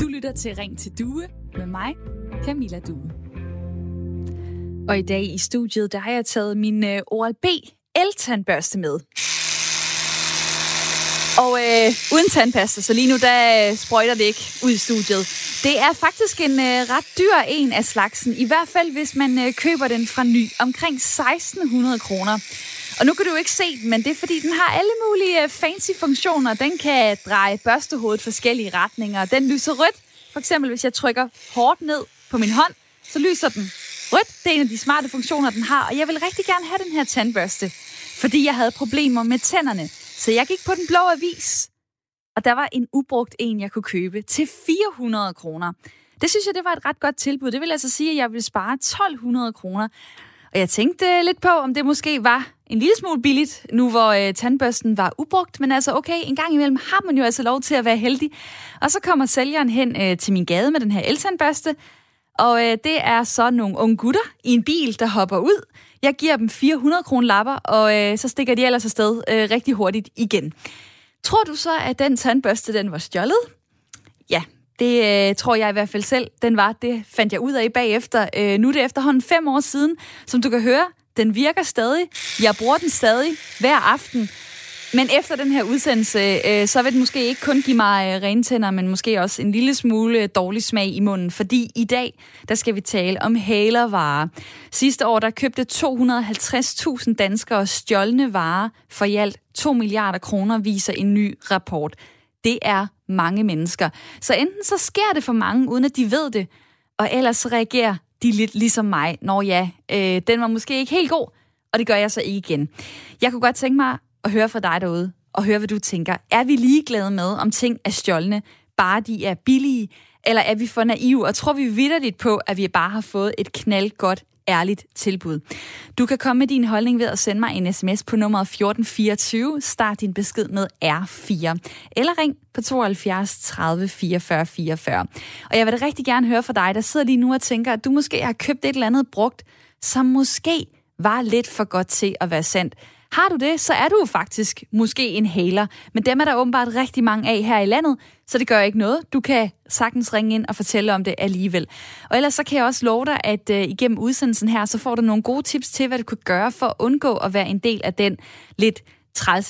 Du lytter til Ring til Due med mig, Camilla Due. Og i dag i studiet, der har jeg taget min øh, Oral-B el-tandbørste med. Og øh, uden tandpasta, så lige nu der øh, sprøjter det ikke ud i studiet. Det er faktisk en øh, ret dyr en af slagsen, i hvert fald hvis man øh, køber den fra ny, omkring 1600 kroner. Og nu kan du ikke se den, men det er fordi, den har alle mulige øh, fancy funktioner. Den kan dreje børstehovedet forskellige retninger. Den lyser rødt. For eksempel, hvis jeg trykker hårdt ned på min hånd, så lyser den rødt. Det er en af de smarte funktioner, den har. Og jeg vil rigtig gerne have den her tandbørste, fordi jeg havde problemer med tænderne. Så jeg gik på den blå avis, og der var en ubrugt en, jeg kunne købe til 400 kroner. Det synes jeg, det var et ret godt tilbud. Det vil altså sige, at jeg ville spare 1200 kroner. Og jeg tænkte lidt på, om det måske var en lille smule billigt, nu hvor øh, tandbørsten var ubrugt. Men altså okay, en gang imellem har man jo altså lov til at være heldig. Og så kommer sælgeren hen øh, til min gade med den her eltandbørste. Og øh, det er så nogle unge gutter i en bil, der hopper ud. Jeg giver dem 400 kroner lapper, og øh, så stikker de ellers afsted øh, rigtig hurtigt igen. Tror du så, at den tandbørste, den var stjålet? Ja, det øh, tror jeg i hvert fald selv, den var. Det fandt jeg ud af bagefter. Øh, nu er det efterhånden fem år siden. Som du kan høre, den virker stadig. Jeg bruger den stadig hver aften. Men efter den her udsendelse, øh, så vil den måske ikke kun give mig øh, tænder, men måske også en lille smule dårlig smag i munden. Fordi i dag, der skal vi tale om hælervarer. Sidste år, der købte 250.000 danskere stjålne varer for i alt 2 milliarder kroner, viser en ny rapport. Det er mange mennesker. Så enten så sker det for mange, uden at de ved det, og ellers så reagerer de lidt ligesom mig. Når ja, øh, den var måske ikke helt god, og det gør jeg så ikke igen. Jeg kunne godt tænke mig at høre fra dig derude, og høre, hvad du tænker. Er vi ligeglade med, om ting er stjålne, bare de er billige, eller er vi for naive, og tror vi vidderligt på, at vi bare har fået et knaldgodt ærligt tilbud. Du kan komme med din holdning ved at sende mig en sms på nummeret 1424. Start din besked med R4. Eller ring på 72 30 44 44. Og jeg vil da rigtig gerne høre fra dig, der sidder lige nu og tænker, at du måske har købt et eller andet brugt, som måske var lidt for godt til at være sandt. Har du det, så er du faktisk måske en haler, men dem er der åbenbart rigtig mange af her i landet, så det gør ikke noget. Du kan sagtens ringe ind og fortælle om det alligevel. Og ellers så kan jeg også love dig, at øh, igennem udsendelsen her, så får du nogle gode tips til, hvad du kan gøre for at undgå at være en del af den lidt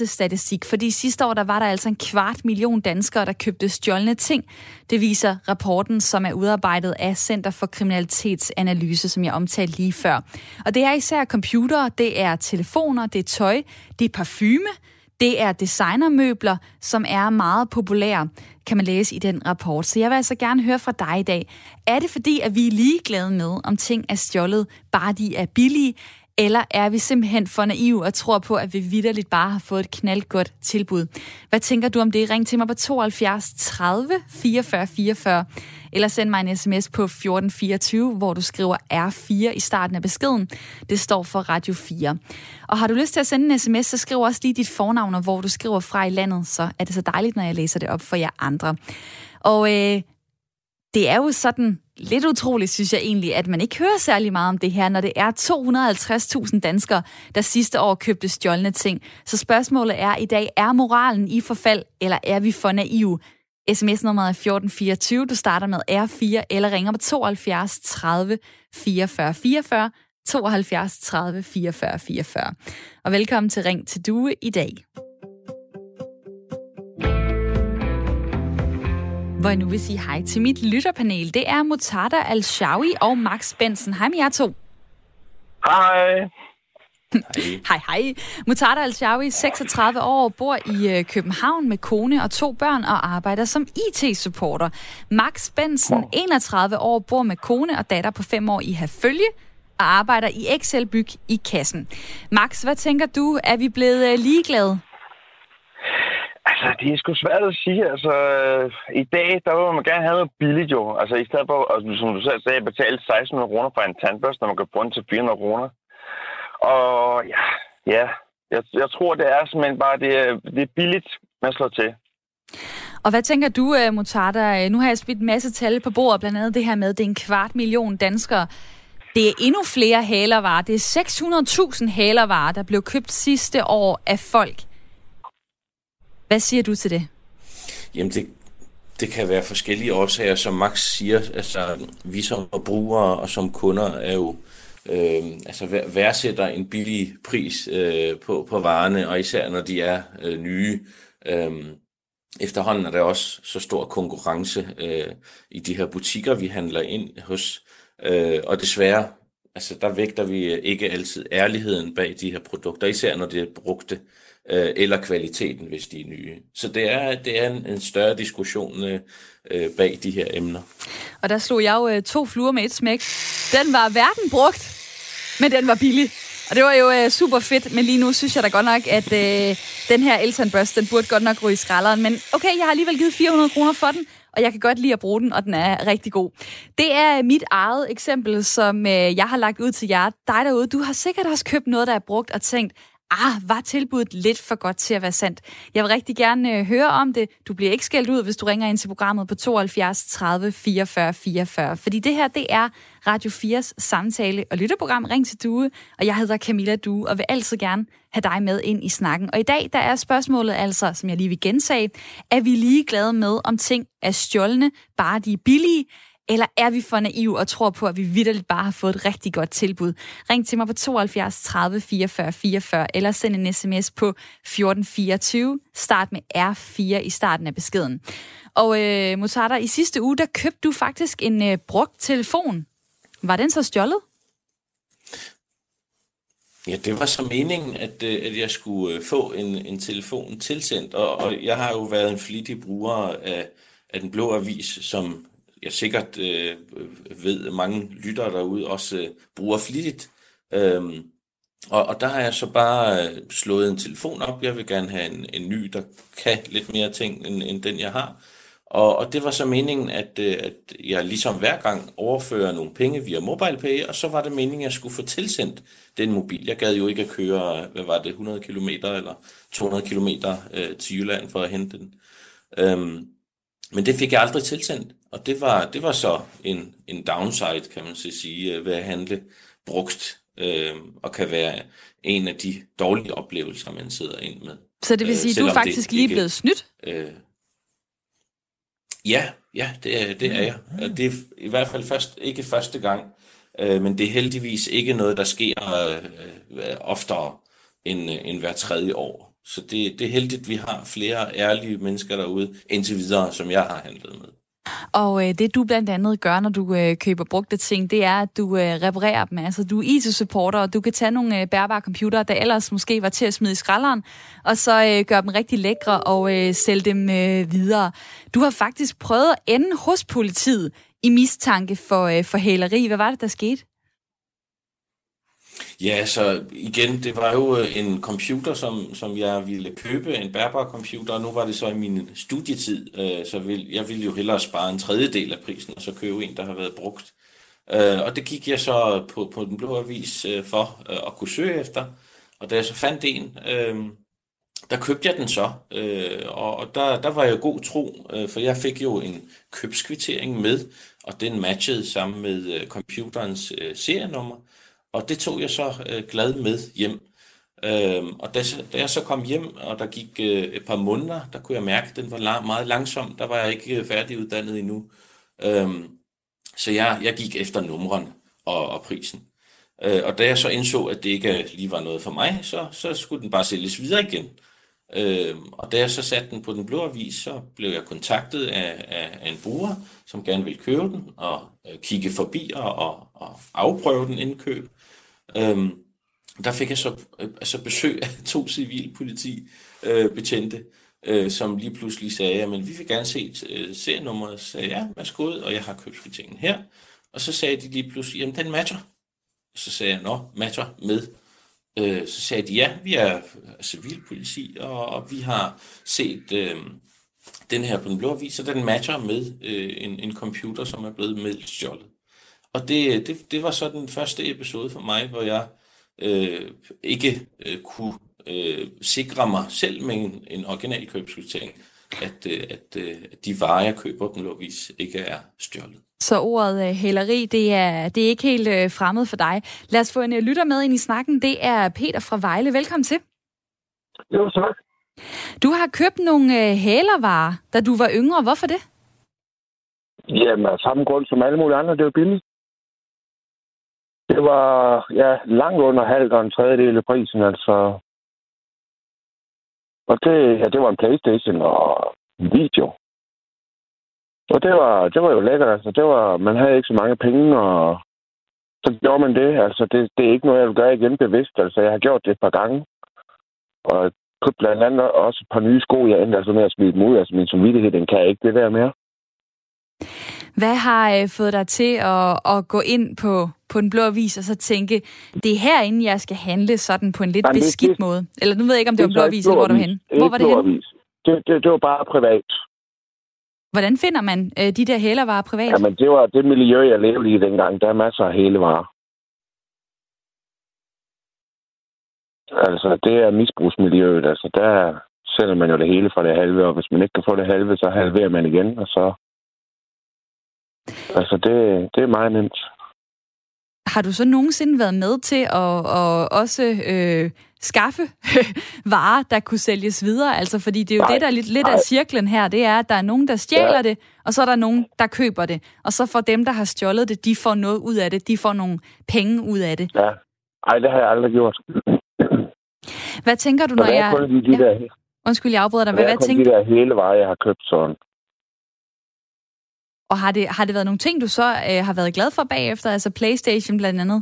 statistik, fordi sidste år der var der altså en kvart million danskere, der købte stjålne ting. Det viser rapporten, som er udarbejdet af Center for Kriminalitetsanalyse, som jeg omtalte lige før. Og det er især computere, det er telefoner, det er tøj, det er parfume, det er designermøbler, som er meget populære, kan man læse i den rapport. Så jeg vil altså gerne høre fra dig i dag. Er det fordi, at vi er ligeglade med, om ting er stjålet, bare de er billige, eller er vi simpelthen for naive og tror på, at vi vidderligt bare har fået et knaldgodt tilbud? Hvad tænker du om det? Ring til mig på 72 30 44 44. Eller send mig en sms på 1424, hvor du skriver R4 i starten af beskeden. Det står for Radio 4. Og har du lyst til at sende en sms, så skriv også lige dit fornavn, og hvor du skriver fra i landet, så er det så dejligt, når jeg læser det op for jer andre. Og øh, det er jo sådan lidt utroligt, synes jeg egentlig, at man ikke hører særlig meget om det her, når det er 250.000 danskere, der sidste år købte stjålne ting. Så spørgsmålet er i dag, er moralen i forfald, eller er vi for naive? SMS-nummeret er 1424. Du starter med R4 eller ringer på 72 30 44 44. 72 30 44 44. Og velkommen til Ring til Due i dag. Hvor jeg nu vil sige hej til mit lytterpanel. Det er Mutada Al-Shawi og Max Benson. Hej med jer to. Hej. hej, hej. Mutada Al-Shawi, 36 år, bor i øh, København med kone og to børn og arbejder som IT-supporter. Max Benson, 31 år, bor med kone og datter på 5 år i Herfølge og arbejder i Excel-byg i kassen. Max, hvad tænker du? Er vi blevet øh, ligeglade? Altså, det er sgu svært at sige. Altså, øh, i dag, der vil man gerne have noget billigt jo. Altså, i stedet for, altså, som du selv sagde, betale 1600 kroner for en tandbørste, når man kan bruge den til 400 kroner. Og ja, ja jeg, jeg tror, det er simpelthen bare, det er, det er billigt, man slår til. Og hvad tænker du, uh, Mutarda? Øh, nu har jeg spidt en masse tal på bordet, blandt andet det her med, at det er en kvart million danskere. Det er endnu flere halervarer. Det er 600.000 halervarer, der blev købt sidste år af folk hvad siger du til det? Jamen, det, det kan være forskellige årsager, som Max siger. Altså, vi som brugere og som kunder er jo øh, altså værdsætter en billig pris øh, på, på varerne, og især når de er øh, nye. Øh, efterhånden er der også så stor konkurrence øh, i de her butikker, vi handler ind hos. Øh, og desværre, altså der vægter vi ikke altid ærligheden bag de her produkter, især når det er brugte, øh, Øh, eller kvaliteten, hvis de er nye. Så det er, det er en, en større diskussion øh, øh, bag de her emner. Og der slog jeg jo øh, to fluer med et smæk. Den var hverken brugt, men den var billig. Og det var jo øh, super fedt, men lige nu synes jeg da godt nok, at øh, den her Elton Burst, den burde godt nok ryge i skralderen. Men okay, jeg har alligevel givet 400 kroner for den, og jeg kan godt lide at bruge den, og den er rigtig god. Det er øh, mit eget eksempel, som øh, jeg har lagt ud til jer. Dig derude, du har sikkert også købt noget, der er brugt og tænkt, ah, var tilbuddet lidt for godt til at være sandt. Jeg vil rigtig gerne øh, høre om det. Du bliver ikke skældt ud, hvis du ringer ind til programmet på 72 30 44 44. Fordi det her, det er Radio 4's samtale- og lytterprogram Ring til Due, og jeg hedder Camilla Due, og vil altid gerne have dig med ind i snakken. Og i dag, der er spørgsmålet altså, som jeg lige vil gentage, er vi lige glade med, om ting er stjålne, bare de er billige, eller er vi for naive og tror på, at vi vidderligt bare har fået et rigtig godt tilbud? Ring til mig på 72 30 44 44, eller send en sms på 1424. Start med R4 i starten af beskeden. Og øh, Mutada, i sidste uge, der købte du faktisk en øh, brugt telefon. Var den så stjålet? Ja, det var så meningen, at, øh, at jeg skulle øh, få en, en telefon tilsendt, og, og jeg har jo været en flittig bruger af, af Den Blå Avis, som jeg sikkert øh, ved, mange lyttere derude også øh, bruger flittigt. Øhm, og, og der har jeg så bare øh, slået en telefon op. Jeg vil gerne have en, en ny, der kan lidt mere ting, end, end den jeg har. Og, og det var så meningen, at, øh, at jeg ligesom hver gang overfører nogle penge via MobilePay, og så var det meningen, at jeg skulle få tilsendt den mobil. Jeg gad jo ikke at køre, hvad var det, 100 km eller 200 km øh, til Jylland for at hente den. Øhm, men det fik jeg aldrig tilsendt, og det var, det var så en, en downside, kan man så sige, øh, ved at handle brugt, øh, og kan være en af de dårlige oplevelser, man sidder ind med. Så det vil sige, øh, du er faktisk lige ikke, blevet snydt? Øh, ja, ja, det er, det er jeg. Det er i hvert fald først, ikke første gang, øh, men det er heldigvis ikke noget, der sker øh, øh oftere end, end hver tredje år. Så det, det er heldigt, at vi har flere ærlige mennesker derude indtil videre, som jeg har handlet med. Og øh, det du blandt andet gør, når du øh, køber brugte ting, det er, at du øh, reparerer dem. Altså du er IT-supporter, og du kan tage nogle øh, bærbare computere, der ellers måske var til at smide i skralderen, og så øh, gøre dem rigtig lækre og øh, sælge dem øh, videre. Du har faktisk prøvet at ende hos politiet i mistanke for, øh, for hæleri. Hvad var det, der skete? Ja, så igen, det var jo øh, en computer, som, som jeg ville købe, en bærbar computer, og nu var det så i min studietid, øh, så vil, jeg ville jo hellere spare en tredjedel af prisen, og så købe en, der har været brugt. Øh, og det gik jeg så på, på den blå avis øh, for øh, at kunne søge efter, og da jeg så fandt en, øh, der købte jeg den så, øh, og, og der, der var jeg god tro, øh, for jeg fik jo en købskvittering med, og den matchede sammen med øh, computerens øh, serienummer, og det tog jeg så øh, glad med hjem. Øhm, og da, da jeg så kom hjem, og der gik øh, et par måneder, der kunne jeg mærke, at den var la- meget langsom. Der var jeg ikke øh, færdiguddannet endnu. Øhm, så jeg, jeg gik efter numrene og, og prisen. Øh, og da jeg så indså, at det ikke øh, lige var noget for mig, så, så skulle den bare sælges videre igen. Øh, og da jeg så satte den på den blå avis, så blev jeg kontaktet af, af, af en bruger, som gerne ville købe den og øh, kigge forbi og, og, og afprøve den indkøb. Øhm, der fik jeg så øh, altså besøg af to civilpolitibetjente, øh, betjente, øh, som lige pludselig sagde, at vi vil gerne se øh, serienummeret. Så sagde jeg, ja, værsgo, og jeg har købskvitteringen her. Og så sagde de lige pludselig, jamen den matcher. Så sagde jeg, nå, matcher med. Øh, så sagde de, ja, vi er øh, civilpoliti, og, og vi har set øh, den her på den blå avis, og den matcher med øh, en, en computer, som er blevet meldt stjålet. Og det, det, det var så den første episode for mig, hvor jeg øh, ikke øh, kunne øh, sikre mig selv med en, en original købskvittering, at, øh, at, øh, at de varer, jeg køber den blå avis, ikke er stjålet. Så ordet øh, hæleri, det er, det er ikke helt øh, fremmed for dig. Lad os få en øh, lytter med ind i snakken. Det er Peter fra Vejle. Velkommen til. Jo, tak. Du har købt nogle øh, hælervarer, da du var yngre. Hvorfor det? Jamen, af samme grund som alle mulige andre, det var billigt. Det var ja, langt under halvt og en tredjedel af prisen, altså. Og det, ja, det var en Playstation og en video. Og det var, det var jo lækkert, altså. Det var, man havde ikke så mange penge, og så gjorde man det. Altså, det, det er ikke noget, jeg vil gøre igen bevidst. Altså, jeg har gjort det et par gange. Og købt blandt andet også et par nye sko, jeg endte altså med at smide dem ud. Altså, min samvittighed, den kan ikke det der mere. Hvad har øh, fået dig til at, at gå ind på, på den blå avis og så tænke, det er herinde, jeg skal handle sådan på en lidt Jamen, beskidt det, måde? Eller nu ved jeg ikke, om det, det var blå avis, eller hvor du var henne. Hvor var det henne? Det, det, det var bare privat. Hvordan finder man øh, de der hælervarer privat? Jamen, det var det miljø, jeg levede i dengang. Der er masser af hælevarer. Altså, det er misbrugsmiljøet. Altså, der sælger man jo det hele fra det halve, og hvis man ikke kan få det halve, så halverer man igen, og så... Altså, det, det er meget nemt. Har du så nogensinde været med til at, at også øh, skaffe varer, der kunne sælges videre? Altså, fordi det er jo nej, det, der er lidt, lidt af cirklen her, det er, at der er nogen, der stjæler ja. det, og så er der nogen, der køber det. Og så får dem, der har stjålet det, de får noget ud af det, de får nogle penge ud af det. Ja, nej, det har jeg aldrig gjort. Hvad tænker du, når jeg... De ja. der... Undskyld, jeg afbryder dig. Hvad, hvad tænker de der hele varer, jeg har købt sådan. Og har det, har det været nogle ting, du så øh, har været glad for bagefter? Altså Playstation blandt andet?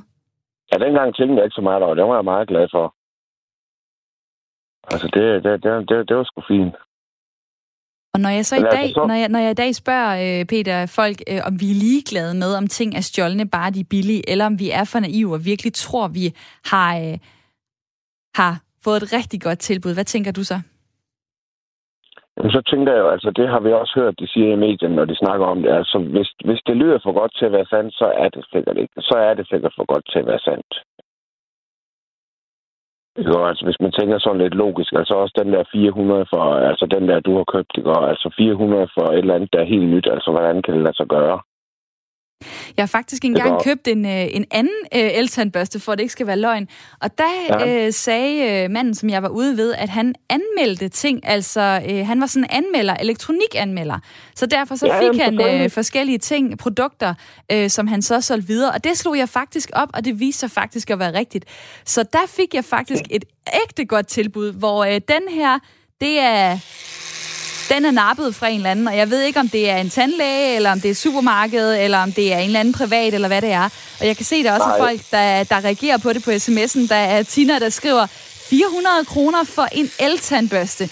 Ja, dengang tænkte jeg ikke så meget over. Det var jeg meget glad for. Altså, det, det, det, det, det var sgu fint. Og når jeg så i altså, dag, så... når jeg, når jeg i dag spørger, øh, Peter, folk, øh, om vi er ligeglade med, om ting er stjålne, bare de er billige, eller om vi er for naive og virkelig tror, vi har, øh, har fået et rigtig godt tilbud, hvad tænker du så? Så tænker jeg jo, altså det har vi også hørt, de siger i medierne, når de snakker om det. Altså, hvis, hvis det lyder for godt til at være sandt, så er det sikkert ikke. Så er det sikkert for godt til at være sandt. Jo, altså hvis man tænker sådan lidt logisk, altså også den der 400 for, altså den der, du har købt, det går, altså 400 for et eller andet, der er helt nyt, altså hvordan kan det lade sig gøre? Jeg har faktisk engang købt en, øh, en anden øh, eltandbørste, for at det ikke skal være løgn. Og der ja. øh, sagde øh, manden, som jeg var ude ved, at han anmeldte ting. Altså, øh, han var sådan en anmelder, elektronikanmelder. Så derfor så ja, fik han øh, forskellige ting, produkter, øh, som han så solgte videre. Og det slog jeg faktisk op, og det viste sig faktisk at være rigtigt. Så der fik jeg faktisk et ægte godt tilbud, hvor øh, den her, det er den er nappet fra en eller anden, og jeg ved ikke, om det er en tandlæge, eller om det er supermarked, eller om det er en eller anden privat, eller hvad det er. Og jeg kan se, der er også folk, der, der reagerer på det på sms'en. Der er Tina, der skriver, 400 kroner for en eltandbørste.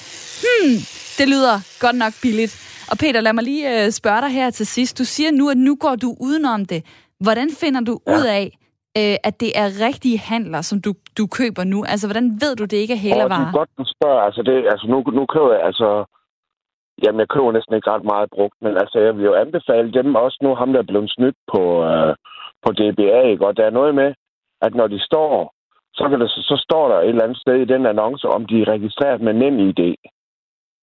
Hmm, det lyder godt nok billigt. Og Peter, lad mig lige øh, spørge dig her til sidst. Du siger nu, at nu går du udenom det. Hvordan finder du ja. ud af, øh, at det er rigtige handler, som du, du køber nu? Altså, hvordan ved du, det ikke er hælervarer? Det er godt, du spørger. Altså, det, altså nu, nu køber jeg, altså, Jamen, jeg køber næsten ikke ret meget brugt, men altså, jeg vil jo anbefale dem også nu, ham der er blevet snydt på, øh, på DBA, ikke? Og der er noget med, at når de står, så, kan det, så står der et eller andet sted i den annonce, om de er registreret med nem ID.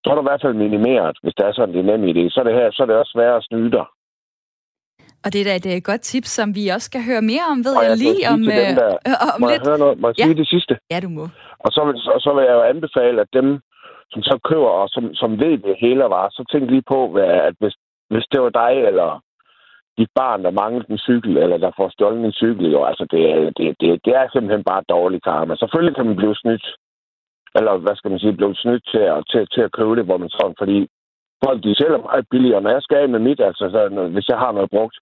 Så er der i hvert fald minimeret, hvis det er sådan, det er nem ID. Så er det, her, så er det også sværere at snyde dig. Og det er da et uh, godt tip, som vi også skal høre mere om, ved og jeg, jeg lige om, øh, der, om må lidt. Jeg høre noget? Må jeg ja. sige det sidste? Ja, du må. Og så, vil, og så vil jeg jo anbefale, at dem, som så køber og som, som ved det hele var, så tænk lige på, hvad, at hvis, hvis det var dig eller dit barn, der manglede en cykel, eller der får stjålet en cykel, jo, altså det, det, det, det er simpelthen bare dårlig karma. Selvfølgelig kan man blive snydt, eller hvad skal man sige, blive snydt til at, til, til at købe det, hvor man sådan, fordi folk de sælger meget billigere. Når jeg skal af med mit, altså så, hvis jeg har noget brugt,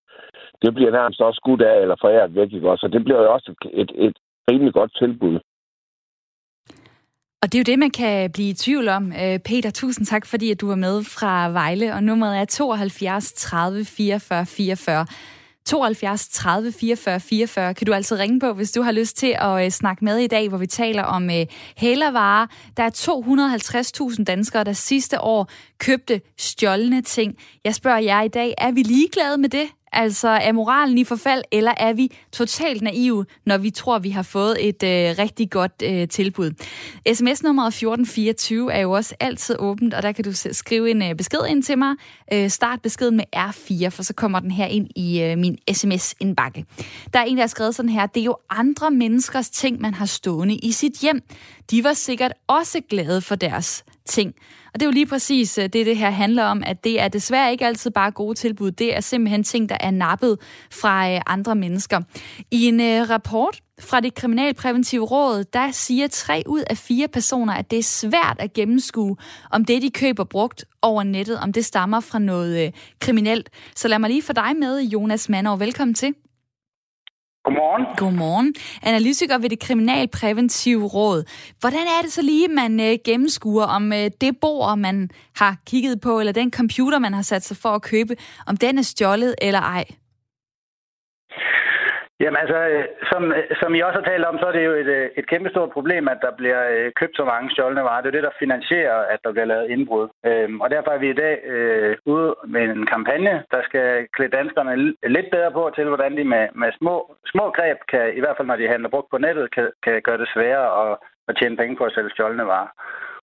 det bliver nærmest også skudt af eller foræret væk, ikke? Så det bliver jo også et, et, et rimelig godt tilbud. Og det er jo det, man kan blive i tvivl om. Øh, Peter, tusind tak, fordi at du var med fra Vejle, og nummeret er 72 30 44 44. 72 30 44 44 kan du altså ringe på, hvis du har lyst til at øh, snakke med i dag, hvor vi taler om uh, hælervarer. Der er 250.000 danskere, der sidste år købte stjålne ting. Jeg spørger jer i dag, er vi ligeglade med det? Altså, er moralen i forfald, eller er vi totalt naive, når vi tror, vi har fået et øh, rigtig godt øh, tilbud? SMS-nummeret 1424 er jo også altid åbent, og der kan du skrive en øh, besked ind til mig. Øh, start beskeden med R4, for så kommer den her ind i øh, min sms-indbakke. Der er en, der har skrevet sådan her, det er jo andre menneskers ting, man har stående i sit hjem de var sikkert også glade for deres ting. Og det er jo lige præcis øh, det, det her handler om, at det er desværre ikke altid bare gode tilbud. Det er simpelthen ting, der er nappet fra øh, andre mennesker. I en øh, rapport fra det Kriminalpræventive Råd, der siger tre ud af fire personer, at det er svært at gennemskue, om det, de køber brugt over nettet, om det stammer fra noget kriminelt. Så lad mig lige få dig med, Jonas Manov. Velkommen til. Godmorgen. Godmorgen. Analytiker ved det Kriminalpræventive Råd. Hvordan er det så lige, man øh, gennemskuer, om øh, det bord, man har kigget på, eller den computer, man har sat sig for at købe, om den er stjålet eller ej? Jamen altså, øh, som, øh, som I også har talt om, så er det jo et, øh, et kæmpestort problem, at der bliver købt så mange stjålne varer. Det er det, der finansierer, at der bliver lavet indbrud. Øhm, og derfor er vi i dag øh, ude med en kampagne, der skal klæde danskerne lidt bedre på til, hvordan de med, med små, små greb, kan, i hvert fald når de handler brugt på nettet, kan, kan gøre det sværere at, at tjene penge på at sælge stjålne varer.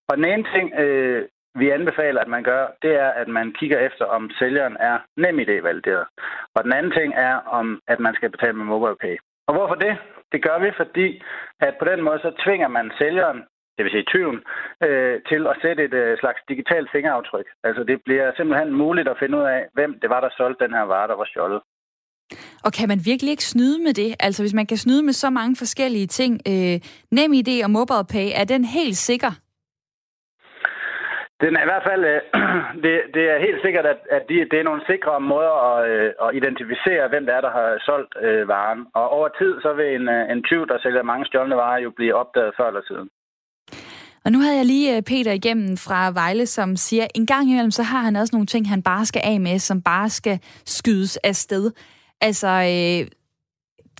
Og den ene ting, øh, vi anbefaler, at man gør, det er, at man kigger efter, om sælgeren er nem idé-valideret. Og den anden ting er, om at man skal betale med MobilePay. Og hvorfor det? Det gør vi, fordi at på den måde så tvinger man sælgeren, det vil sige tyven, øh, til at sætte et øh, slags digitalt fingeraftryk. Altså det bliver simpelthen muligt at finde ud af, hvem det var, der solgte den her vare, der var stjålet. Og kan man virkelig ikke snyde med det? Altså hvis man kan snyde med så mange forskellige ting, øh, nem idé og MobilePay, er den helt sikker? Den er i hvert fald, øh, det, det er helt sikkert, at, at de, det er nogle sikre måder at, øh, at identificere, hvem det er, der har solgt øh, varen. Og over tid, så vil en, øh, en tyv, der sælger mange stjålne varer, jo blive opdaget før eller siden. Og nu havde jeg lige øh, Peter igennem fra Vejle, som siger, en gang imellem, så har han også nogle ting, han bare skal af med, som bare skal skydes afsted. Altså, øh,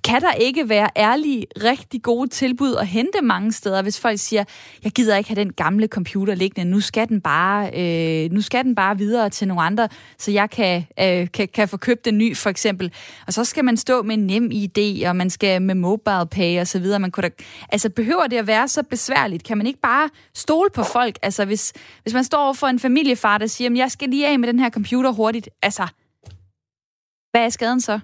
kan der ikke være ærlige, rigtig gode tilbud at hente mange steder, hvis folk siger, jeg gider ikke have den gamle computer liggende, nu skal den bare, øh, nu skal den bare videre til nogle andre, så jeg kan, øh, kan, kan få købt en ny, for eksempel. Og så skal man stå med en nem idé, og man skal med mobile pay og så videre. Man kunne da, altså, behøver det at være så besværligt? Kan man ikke bare stole på folk? Altså, hvis, hvis man står for en familiefar, der siger, jeg skal lige af med den her computer hurtigt, altså, hvad er skaden så?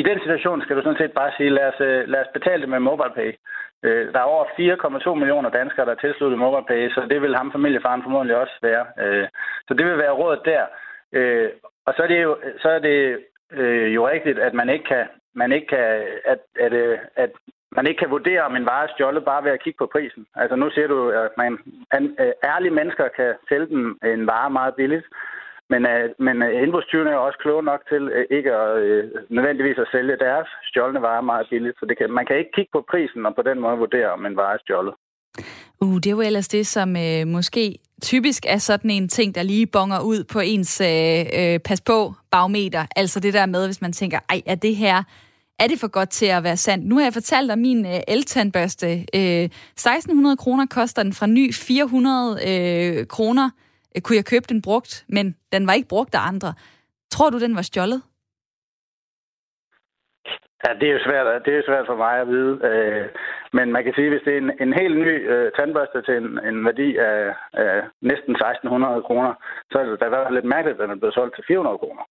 I den situation skal du sådan set bare sige, lad os, øh, lad os betale det med MobilePay. Øh, der er over 4,2 millioner danskere, der er tilsluttet MobilePay, så det vil ham familiefaren formodentlig også være. Øh, så det vil være rådet der. Øh, og så er det jo, så er det øh, jo rigtigt, at man ikke kan, man ikke kan, at, at, at man ikke kan vurdere, om en vare er stjålet bare ved at kigge på prisen. Altså nu ser du, at man, ærlige mennesker kan sælge den en vare meget billigt, men, øh, men uh, indbrudstyvene er også kloge nok til øh, ikke at øh, nødvendigvis at sælge deres stjålne varer meget billigt. Så det kan, man kan ikke kigge på prisen og på den måde vurdere, om en vare er stjålet. Uh, det er jo ellers det, som øh, måske typisk er sådan en ting, der lige bonger ud på ens øh, uh, pas på bagmeter. Altså det der med, hvis man tænker, ej, er det her er det for godt til at være sandt? Nu har jeg fortalt om min uh, eltandbørste. Øh, 1600 kroner koster den fra ny 400 øh, kroner Øh, kunne jeg købe den brugt, men den var ikke brugt af andre. Tror du, den var stjålet? Ja, det er jo svært, det er svært for mig at vide. Øh, men man kan sige, at hvis det er en, en helt ny øh, tandbørste til en, en værdi af, af næsten 1600 kroner, så er det da i hvert fald lidt mærkeligt, at den er blevet solgt til 400 kroner.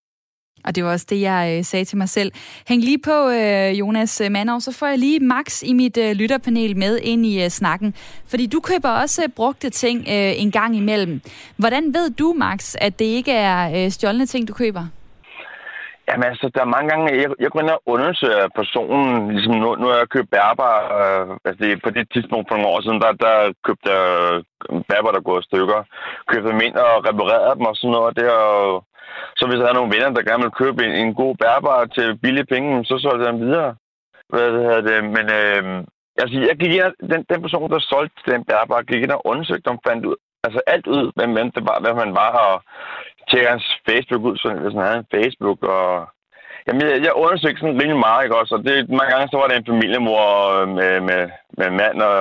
Og det var også det, jeg øh, sagde til mig selv. Hæng lige på, øh, Jonas Manov, så får jeg lige Max i mit øh, lytterpanel med ind i øh, snakken. Fordi du køber også øh, brugte ting øh, en gang imellem. Hvordan ved du, Max, at det ikke er øh, stjålne ting, du køber? Jamen altså, der er mange gange, jeg, jeg går ind og undersøger personen, ligesom nu, nu har jeg købt bærbar, øh, altså det, på det tidspunkt for nogle år siden, der, der købte jeg øh, bærbar, der går i stykker, købte dem ind og reparerede dem og sådan noget, det er så hvis der er nogle venner, der gerne vil købe en, en god bærbar til billige penge, så solgte jeg den videre. Hvad det hedder det? Men øh, altså, jeg gik ind, den, den person, der solgte den bærbar, gik ind og undersøgte, om fandt ud, altså alt ud, hvem, hvem det var, hvad man var, og tjekkede hans Facebook ud, sådan, hvis han havde en Facebook, og Jamen, jeg, jeg undersøgte sådan rimelig meget, ikke også? Og det, mange gange så var det en familiemor øh, med, med, med mand og,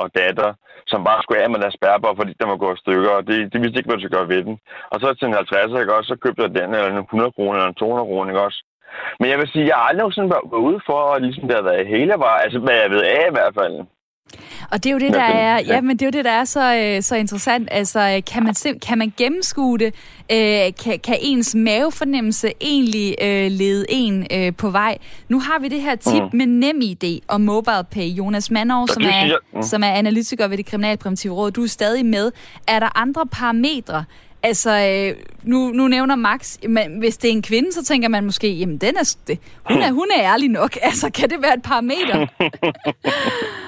og datter, som bare skulle af med deres spærbar, fordi den var gået i stykker, og det, de vidste ikke, hvad de skulle gøre ved den. Og så til en 50, ikke også, så købte jeg den, eller en 100 kroner, eller en 200 kroner, ikke også. Men jeg vil sige, jeg har aldrig sådan været ude for, at ligesom det har været hele var, altså hvad jeg ved af i hvert fald. Og det er jo det, der er, ja, men det er jo det, der er så, øh, så interessant. Altså, kan man, kan man gennemskue det? Øh, kan, kan ens mavefornemmelse egentlig øh, lede en øh, på vej? Nu har vi det her tip mm. med NemID og MobilePay. Jonas Manov, som er, mm. som er analytiker ved det Kriminalpræventive Råd, du er stadig med. Er der andre parametre, Altså, øh, nu, nu nævner Max, men hvis det er en kvinde, så tænker man måske, jamen, den er, det, hun, er, hun er ærlig nok. Altså, kan det være et parameter?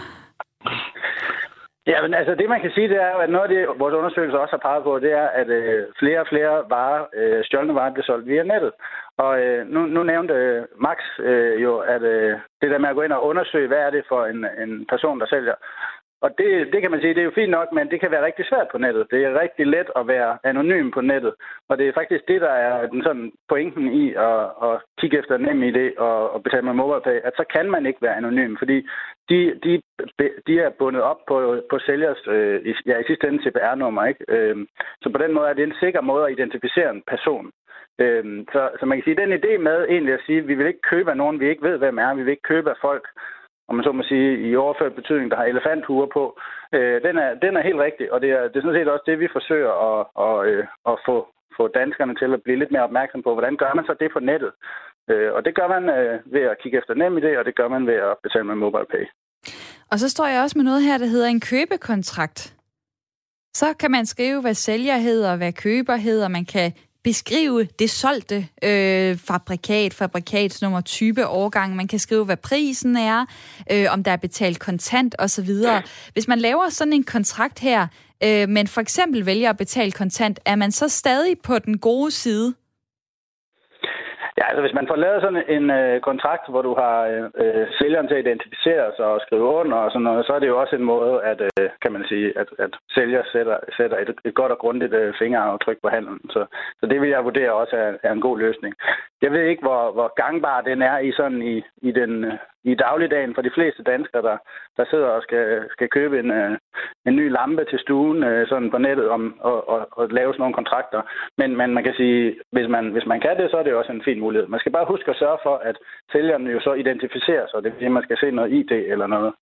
Ja, men altså det man kan sige, det er at noget af det, vores undersøgelser også har peget på, det er, at øh, flere og flere varer, øh, stjålne varer, bliver solgt via nettet. Og øh, nu, nu nævnte øh, Max øh, jo, at øh, det der med at gå ind og undersøge, hvad er det for en, en person, der sælger. Og det, det kan man sige, det er jo fint nok, men det kan være rigtig svært på nettet. Det er rigtig let at være anonym på nettet. Og det er faktisk det, der er den sådan pointen i at, at kigge efter nem idé og, og betale med MobilePay, at så kan man ikke være anonym, fordi de, de, de er bundet op på, på sælgers, øh, ja, i sidste ende CPR-nummer. Ikke? Øh, så på den måde er det en sikker måde at identificere en person. Øh, så, så man kan sige, den idé med egentlig at sige, at vi vil ikke købe af nogen, vi ikke ved, hvem er. Vi vil ikke købe af folk, om man så må sige, i overført betydning, der har elefanthuer på, øh, den, er, den er helt rigtig, og det er, det er sådan set også det, vi forsøger at, at, øh, at få, få danskerne til at blive lidt mere opmærksom på. Hvordan gør man så det på nettet? Øh, og det gør man øh, ved at kigge efter NemID, og det gør man ved at betale med MobilePay. Og så står jeg også med noget her, der hedder en købekontrakt. Så kan man skrive, hvad sælger hedder, hvad køber hedder. Man kan beskrive det solgte øh, fabrikat, fabrikatsnummer, type, årgang. Man kan skrive, hvad prisen er, øh, om der er betalt kontant osv. Hvis man laver sådan en kontrakt her, øh, men for eksempel vælger at betale kontant, er man så stadig på den gode side? Ja, altså hvis man får lavet sådan en øh, kontrakt, hvor du har øh, øh, sælgeren til at identificere sig og skrive under og sådan noget, så er det jo også en måde, at, øh, kan man sige, at, at sælger sætter, sætter et, et godt og grundigt øh, fingeraftryk på handlen. Så, så det vil jeg vurdere også er, er en god løsning. Jeg ved ikke, hvor, hvor gangbar den er i sådan i, i den øh, i dagligdagen for de fleste danskere, der, der sidder og skal, skal købe en, øh, en ny lampe til stuen øh, sådan på nettet om, og, og, og lave sådan nogle kontrakter. Men, men man kan sige, hvis man, hvis man kan det, så er det også en fin mulighed. Man skal bare huske at sørge for, at sælgeren jo så identificerer sig. Det vil sige, at man skal se noget ID eller noget.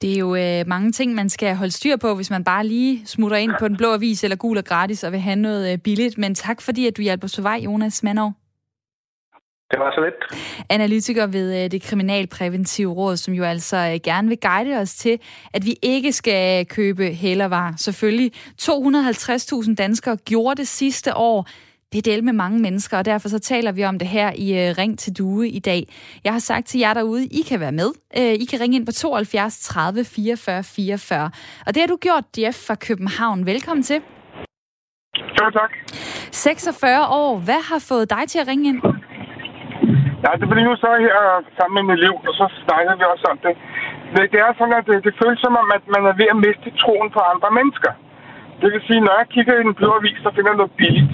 Det er jo øh, mange ting, man skal holde styr på, hvis man bare lige smutter ind på den blå avis eller gul og gratis og vil have noget øh, billigt. Men tak fordi, at du hjælper os på vej, Jonas Manov. Det var så lidt. Analytiker ved øh, det Kriminalpræventive Råd, som jo altså øh, gerne vil guide os til, at vi ikke skal købe hælervarer. Selvfølgelig 250.000 danskere gjorde det sidste år. Det er del med mange mennesker, og derfor så taler vi om det her i uh, Ring til Due i dag. Jeg har sagt til jer derude, I kan være med. Uh, I kan ringe ind på 72 30 44 44. Og det har du gjort, Jeff fra København. Velkommen til. Jo, tak. 46 år. Hvad har fået dig til at ringe ind? Ja, det bliver nu så her sammen med min liv, og så snakker vi også om det. Det, det er sådan, at det, det føles som om, at man er ved at miste troen på andre mennesker. Det vil sige, når jeg kigger i den blå avis og finder noget billigt,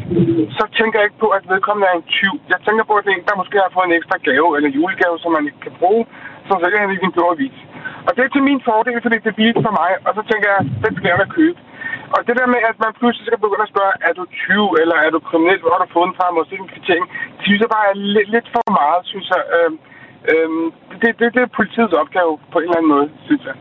så tænker jeg ikke på, at vedkommende er en tyv. Jeg tænker på, at det er en, der måske har fået en ekstra gave eller julegave, som man ikke kan bruge, så sælger han i den blå avis. Og det er til min fordel, fordi det er billigt for mig, og så tænker jeg, den skal jeg købe. Og det der med, at man pludselig skal begynde at spørge, er du 20, eller er du kriminel, hvor har du fået en fra, måske en kvittering, det synes jeg bare er lidt, lidt for meget, synes jeg. Øhm, øhm, det, det, det er politiets opgave på en eller anden måde, synes jeg.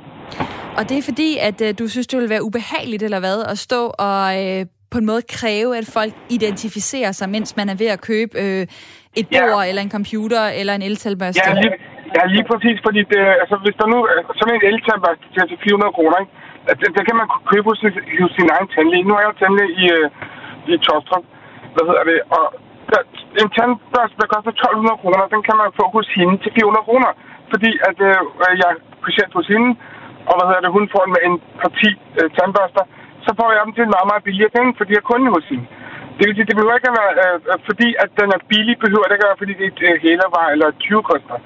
Og det er fordi, at øh, du synes, det vil være ubehageligt, eller hvad, at stå og øh, på en måde kræve, at folk identificerer sig, mens man er ved at købe øh, et bord, ja. eller en computer, eller en eltalbørste? Ja, lige, ja, lige præcis, fordi det, altså, hvis der nu sådan en eltalbørste til 400 kroner, ikke? det, det kan man købe hos, hos sin egen tandlæge. Nu er jeg jo tandlæge i, øh, i Tostrup. Hvad hedder det? Og der, en tandbørste, der koster 1200 kroner, den kan man få hos hende til 400 kroner. Fordi at øh, jeg er patient hos hende, og hvad hedder det, hun får en, en parti øh, tandbørster, så får jeg dem til en meget, meget billigere penge, fordi jeg er kunde hos hende. Det vil sige, det behøver ikke at være, øh, øh, fordi at den er billig, behøver det ikke at være, fordi det er et øh, eller 20 koster.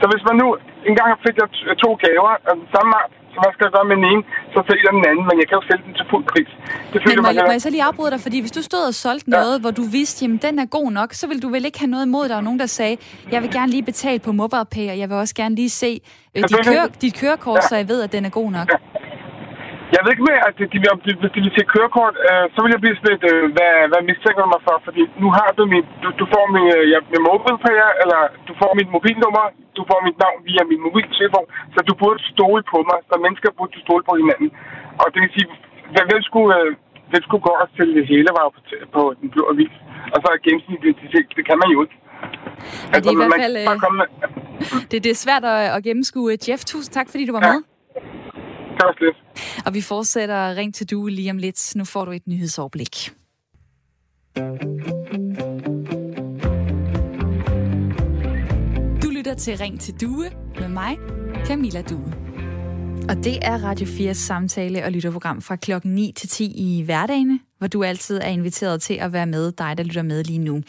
Så hvis man nu engang fik jeg to gaver af den samme art, så hvad skal gøre med den ene? Så sælger den anden, men jeg kan jo sælge den til fuld pris. Det men må, jeg, må jeg så lige afbryde dig, fordi hvis du stod og solgte ja. noget, hvor du vidste, jamen den er god nok, så vil du vel ikke have noget imod, der var nogen, der sagde, jeg vil gerne lige betale på MobilePay, og jeg vil også gerne lige se øh, dit, køre, dit kørekort, ja. så jeg ved, at den er god nok. Ja. Jeg ved ikke mere, at de, de, hvis de vil se kørekort, øh, så vil jeg blive sådan lidt, øh, hvad, hvad mistænker du mig for? Fordi nu har du min, du, du får min, øh, ja, min MobilePay, eller du får mit mobilnummer du får mit navn via min mobiltelefon, så du burde stole på mig, så mennesker burde stole på hinanden. Og det vil sige, hvem skulle, øh, hvem skulle gå og sælge hele var på, på den blå avis? Og så er gennemsnitlig identitet, det kan man jo ikke. Ja, det er i hvert fald... Med... Det, det er svært at, at gennemskue. Jeff, tusind tak, fordi du var ja. med. Det var slet. Og vi fortsætter Ring til du lige om lidt. Nu får du et nyhedsoverblik. Lytter til Ring til Due med mig, Camilla Due. Og det er Radio 4's samtale- og lytterprogram fra klokken 9 til 10 i hverdagene, hvor du altid er inviteret til at være med, dig der lytter med lige nu.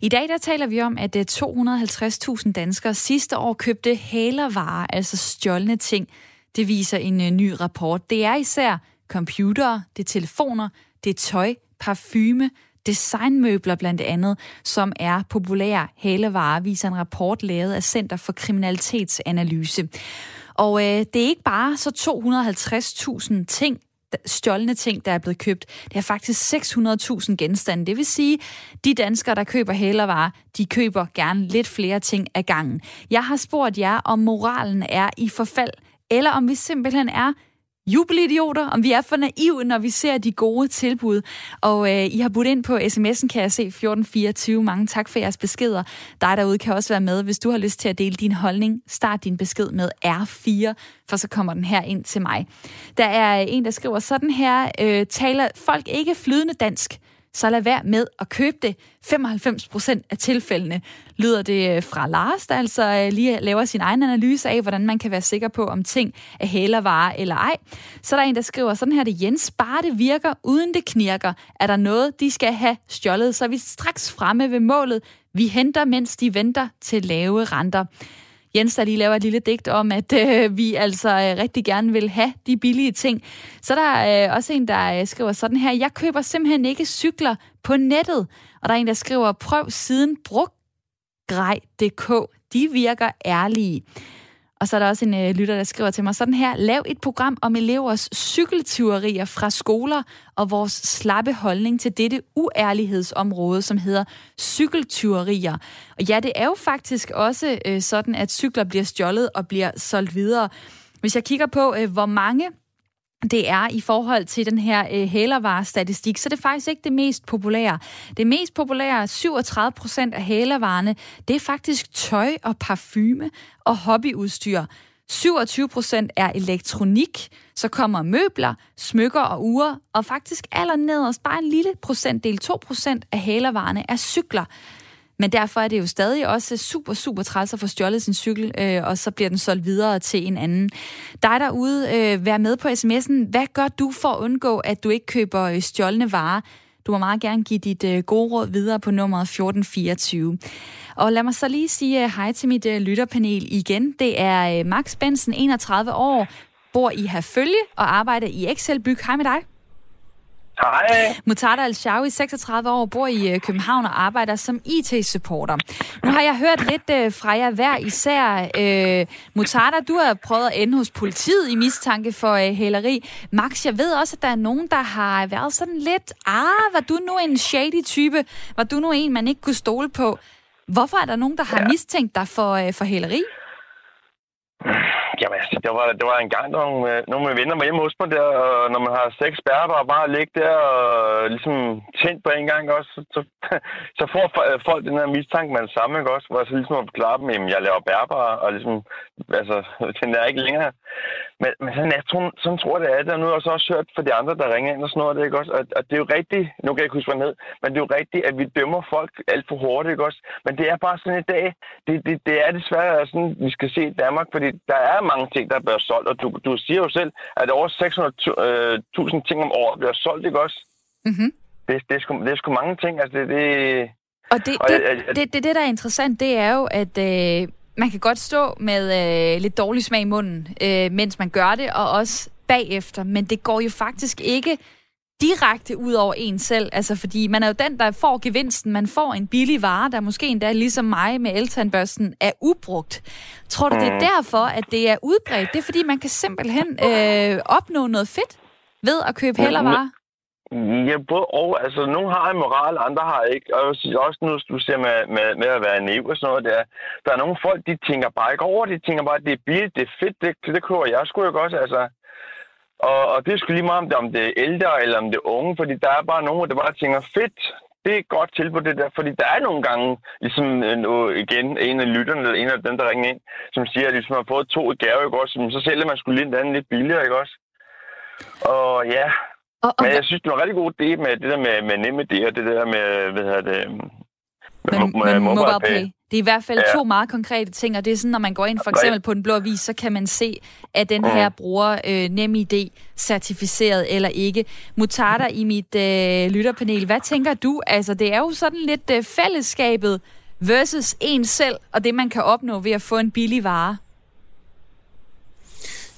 I dag der taler vi om, at eh, 250.000 danskere sidste år købte hælervarer, altså stjålne ting. Det viser en eh, ny rapport. Det er især computere, det er telefoner, det er tøj, parfume, designmøbler blandt andet, som er populære hælevarer, viser en rapport lavet af Center for Kriminalitetsanalyse. Og øh, det er ikke bare så 250.000 ting, stjålne ting, der er blevet købt. Det er faktisk 600.000 genstande. Det vil sige, de danskere, der køber hælervarer, de køber gerne lidt flere ting ad gangen. Jeg har spurgt jer, om moralen er i forfald, eller om vi simpelthen er jubelidioter, om vi er for naive, når vi ser de gode tilbud. Og øh, I har budt ind på sms'en, kan jeg se, 1424. Mange tak for jeres beskeder. Dig derude kan også være med, hvis du har lyst til at dele din holdning. Start din besked med R4, for så kommer den her ind til mig. Der er en, der skriver sådan her, øh, taler folk ikke flydende dansk, så lad være med at købe det. 95 procent af tilfældene lyder det øh, fra Lars, der altså øh, lige laver sin egen analyse af, hvordan man kan være sikker på, om ting er hælervare eller ej. Så er der en, der skriver sådan her, det Jens, bare det virker, uden det knirker. Er der noget, de skal have stjålet, så er vi straks fremme ved målet. Vi henter, mens de venter til lave renter. Jens, der lige laver et lille digt om, at øh, vi altså øh, rigtig gerne vil have de billige ting. Så der er øh, også en, der øh, skriver sådan her, jeg køber simpelthen ikke cykler på nettet. Og der er en, der skriver, prøv siden brugtgrej.dk. De virker ærlige. Og så er der også en øh, lytter, der skriver til mig sådan her. Lav et program om elevers cykeltyverier fra skoler og vores slappe holdning til dette uærlighedsområde, som hedder cykeltyverier. Og ja, det er jo faktisk også øh, sådan, at cykler bliver stjålet og bliver solgt videre. Hvis jeg kigger på, øh, hvor mange det er i forhold til den her øh, hælervarestatistik, så det er faktisk ikke det mest populære. Det mest populære, 37 procent af hælervarerne, det er faktisk tøj og parfume og hobbyudstyr. 27 procent er elektronik, så kommer møbler, smykker og ure, og faktisk allernederst, bare en lille procentdel, 2 procent af hælervarerne er cykler. Men derfor er det jo stadig også super, super træls at få stjålet sin cykel, øh, og så bliver den solgt videre til en anden. Dig derude, øh, vær med på sms'en. Hvad gør du for at undgå, at du ikke køber øh, stjålne varer? Du må meget gerne give dit øh, gode råd videre på nummeret 1424. Og lad mig så lige sige øh, hej til mit øh, lytterpanel igen. Det er øh, Max Bensen, 31 år, bor i Herfølge og arbejder i Excel Byg. Hej med dig. Hej. Mutada Al-Shawi, 36 år, bor i øh, København og arbejder som IT-supporter. Nu har jeg hørt lidt øh, fra jer hver især. Øh, Mutada, du har prøvet at ende hos politiet i mistanke for øh, hæleri. Max, jeg ved også, at der er nogen, der har været sådan lidt, ah, var du nu en shady type? Var du nu en, man ikke kunne stole på? Hvorfor er der nogen, der har ja. mistænkt dig for, øh, for hæleri? Jamen, altså, det var, det var en gang, øh, nogle, man, nogle med venner var hjemme hos mig der, og når man har seks bærber og bare ligge der og øh, ligesom tændt på en gang også, så, så får øh, folk den her mistanke med det samme, ikke også? Hvor jeg så ligesom at forklare dem, at jeg laver bærber, og ligesom, altså, den er ikke længere. Men, men sådan, jeg tror, sådan tror jeg, det er det, og nu har jeg så også hørt fra de andre, der ringer ind og sådan noget, det, ikke også? Og, og det er jo rigtigt, nu kan jeg ikke huske, hvad ned, men det er jo rigtigt, at vi dømmer folk alt for hårdt, ikke også? Men det er bare sådan i dag, det, det, det er desværre sådan, vi skal se i Danmark, fordi der er mange ting, der bliver solgt, og du, du siger jo selv, at over 600.000 øh, ting om året bliver solgt, ikke også? Mm-hmm. Det, det, er sgu, det er sgu mange ting, altså det... det og det, og det, jeg, jeg, det, det, det, der er interessant, det er jo, at øh, man kan godt stå med øh, lidt dårlig smag i munden, øh, mens man gør det, og også bagefter, men det går jo faktisk ikke direkte ud over en selv, altså fordi man er jo den, der får gevinsten. Man får en billig vare, der måske endda ligesom mig med eltandbørsten er ubrugt. Tror du, det er mm. derfor, at det er udbredt? Det er fordi, man kan simpelthen øh, opnå noget fedt ved at købe hælervarer? Ja, både og. Altså, nogle har en moral, andre har ikke. Og også nu, du ser med, med, med at være naiv og sådan noget der. Der er nogle folk, de tænker bare ikke over det. De tænker bare, at det er billigt, det er fedt, det, det køber jeg sgu ikke også. Altså, og, og det er sgu lige meget, om det, om det er ældre eller om det er unge, fordi der er bare nogen, der bare tænker, fedt, det er et godt tilbud det der, fordi der er nogle gange, ligesom øh, nu, igen, en af lytterne, eller en af dem, der ringer ind, som siger, at hvis man har fået to i gave, ikke også, så sælger man skulle lige den lidt billigere, ikke også? Og ja, og, og, men jeg synes, det var en rigtig god idé med det der med, med nemme det, og det der med, hvad hedder det, med, med, med mobile pay. Det er i hvert fald ja. to meget konkrete ting, og det er sådan, når man går ind for eksempel på den blå avis, så kan man se, at den her bruger øh, NemID certificeret eller ikke. Mutarda i mit øh, lytterpanel, hvad tænker du? Altså, det er jo sådan lidt øh, fællesskabet versus en selv, og det man kan opnå ved at få en billig vare.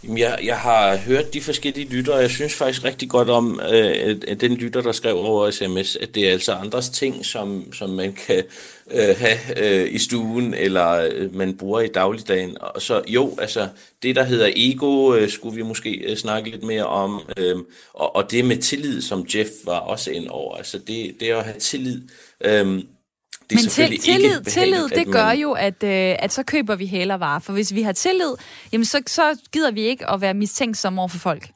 Jeg, jeg har hørt de forskellige lytter, og jeg synes faktisk rigtig godt om øh, at den lytter, der skrev over sms, at det er altså andres ting, som, som man kan øh, have øh, i stuen, eller øh, man bruger i dagligdagen. Og så jo, altså det, der hedder ego, øh, skulle vi måske øh, snakke lidt mere om, øh, og, og det med tillid, som Jeff var også ind over. Altså det, det at have tillid. Øh, det er Men til, tillid, tillid det man... gør jo, at, øh, at så køber vi hælervarer. For hvis vi har tillid, jamen så, så gider vi ikke at være mistænksomme over for folk.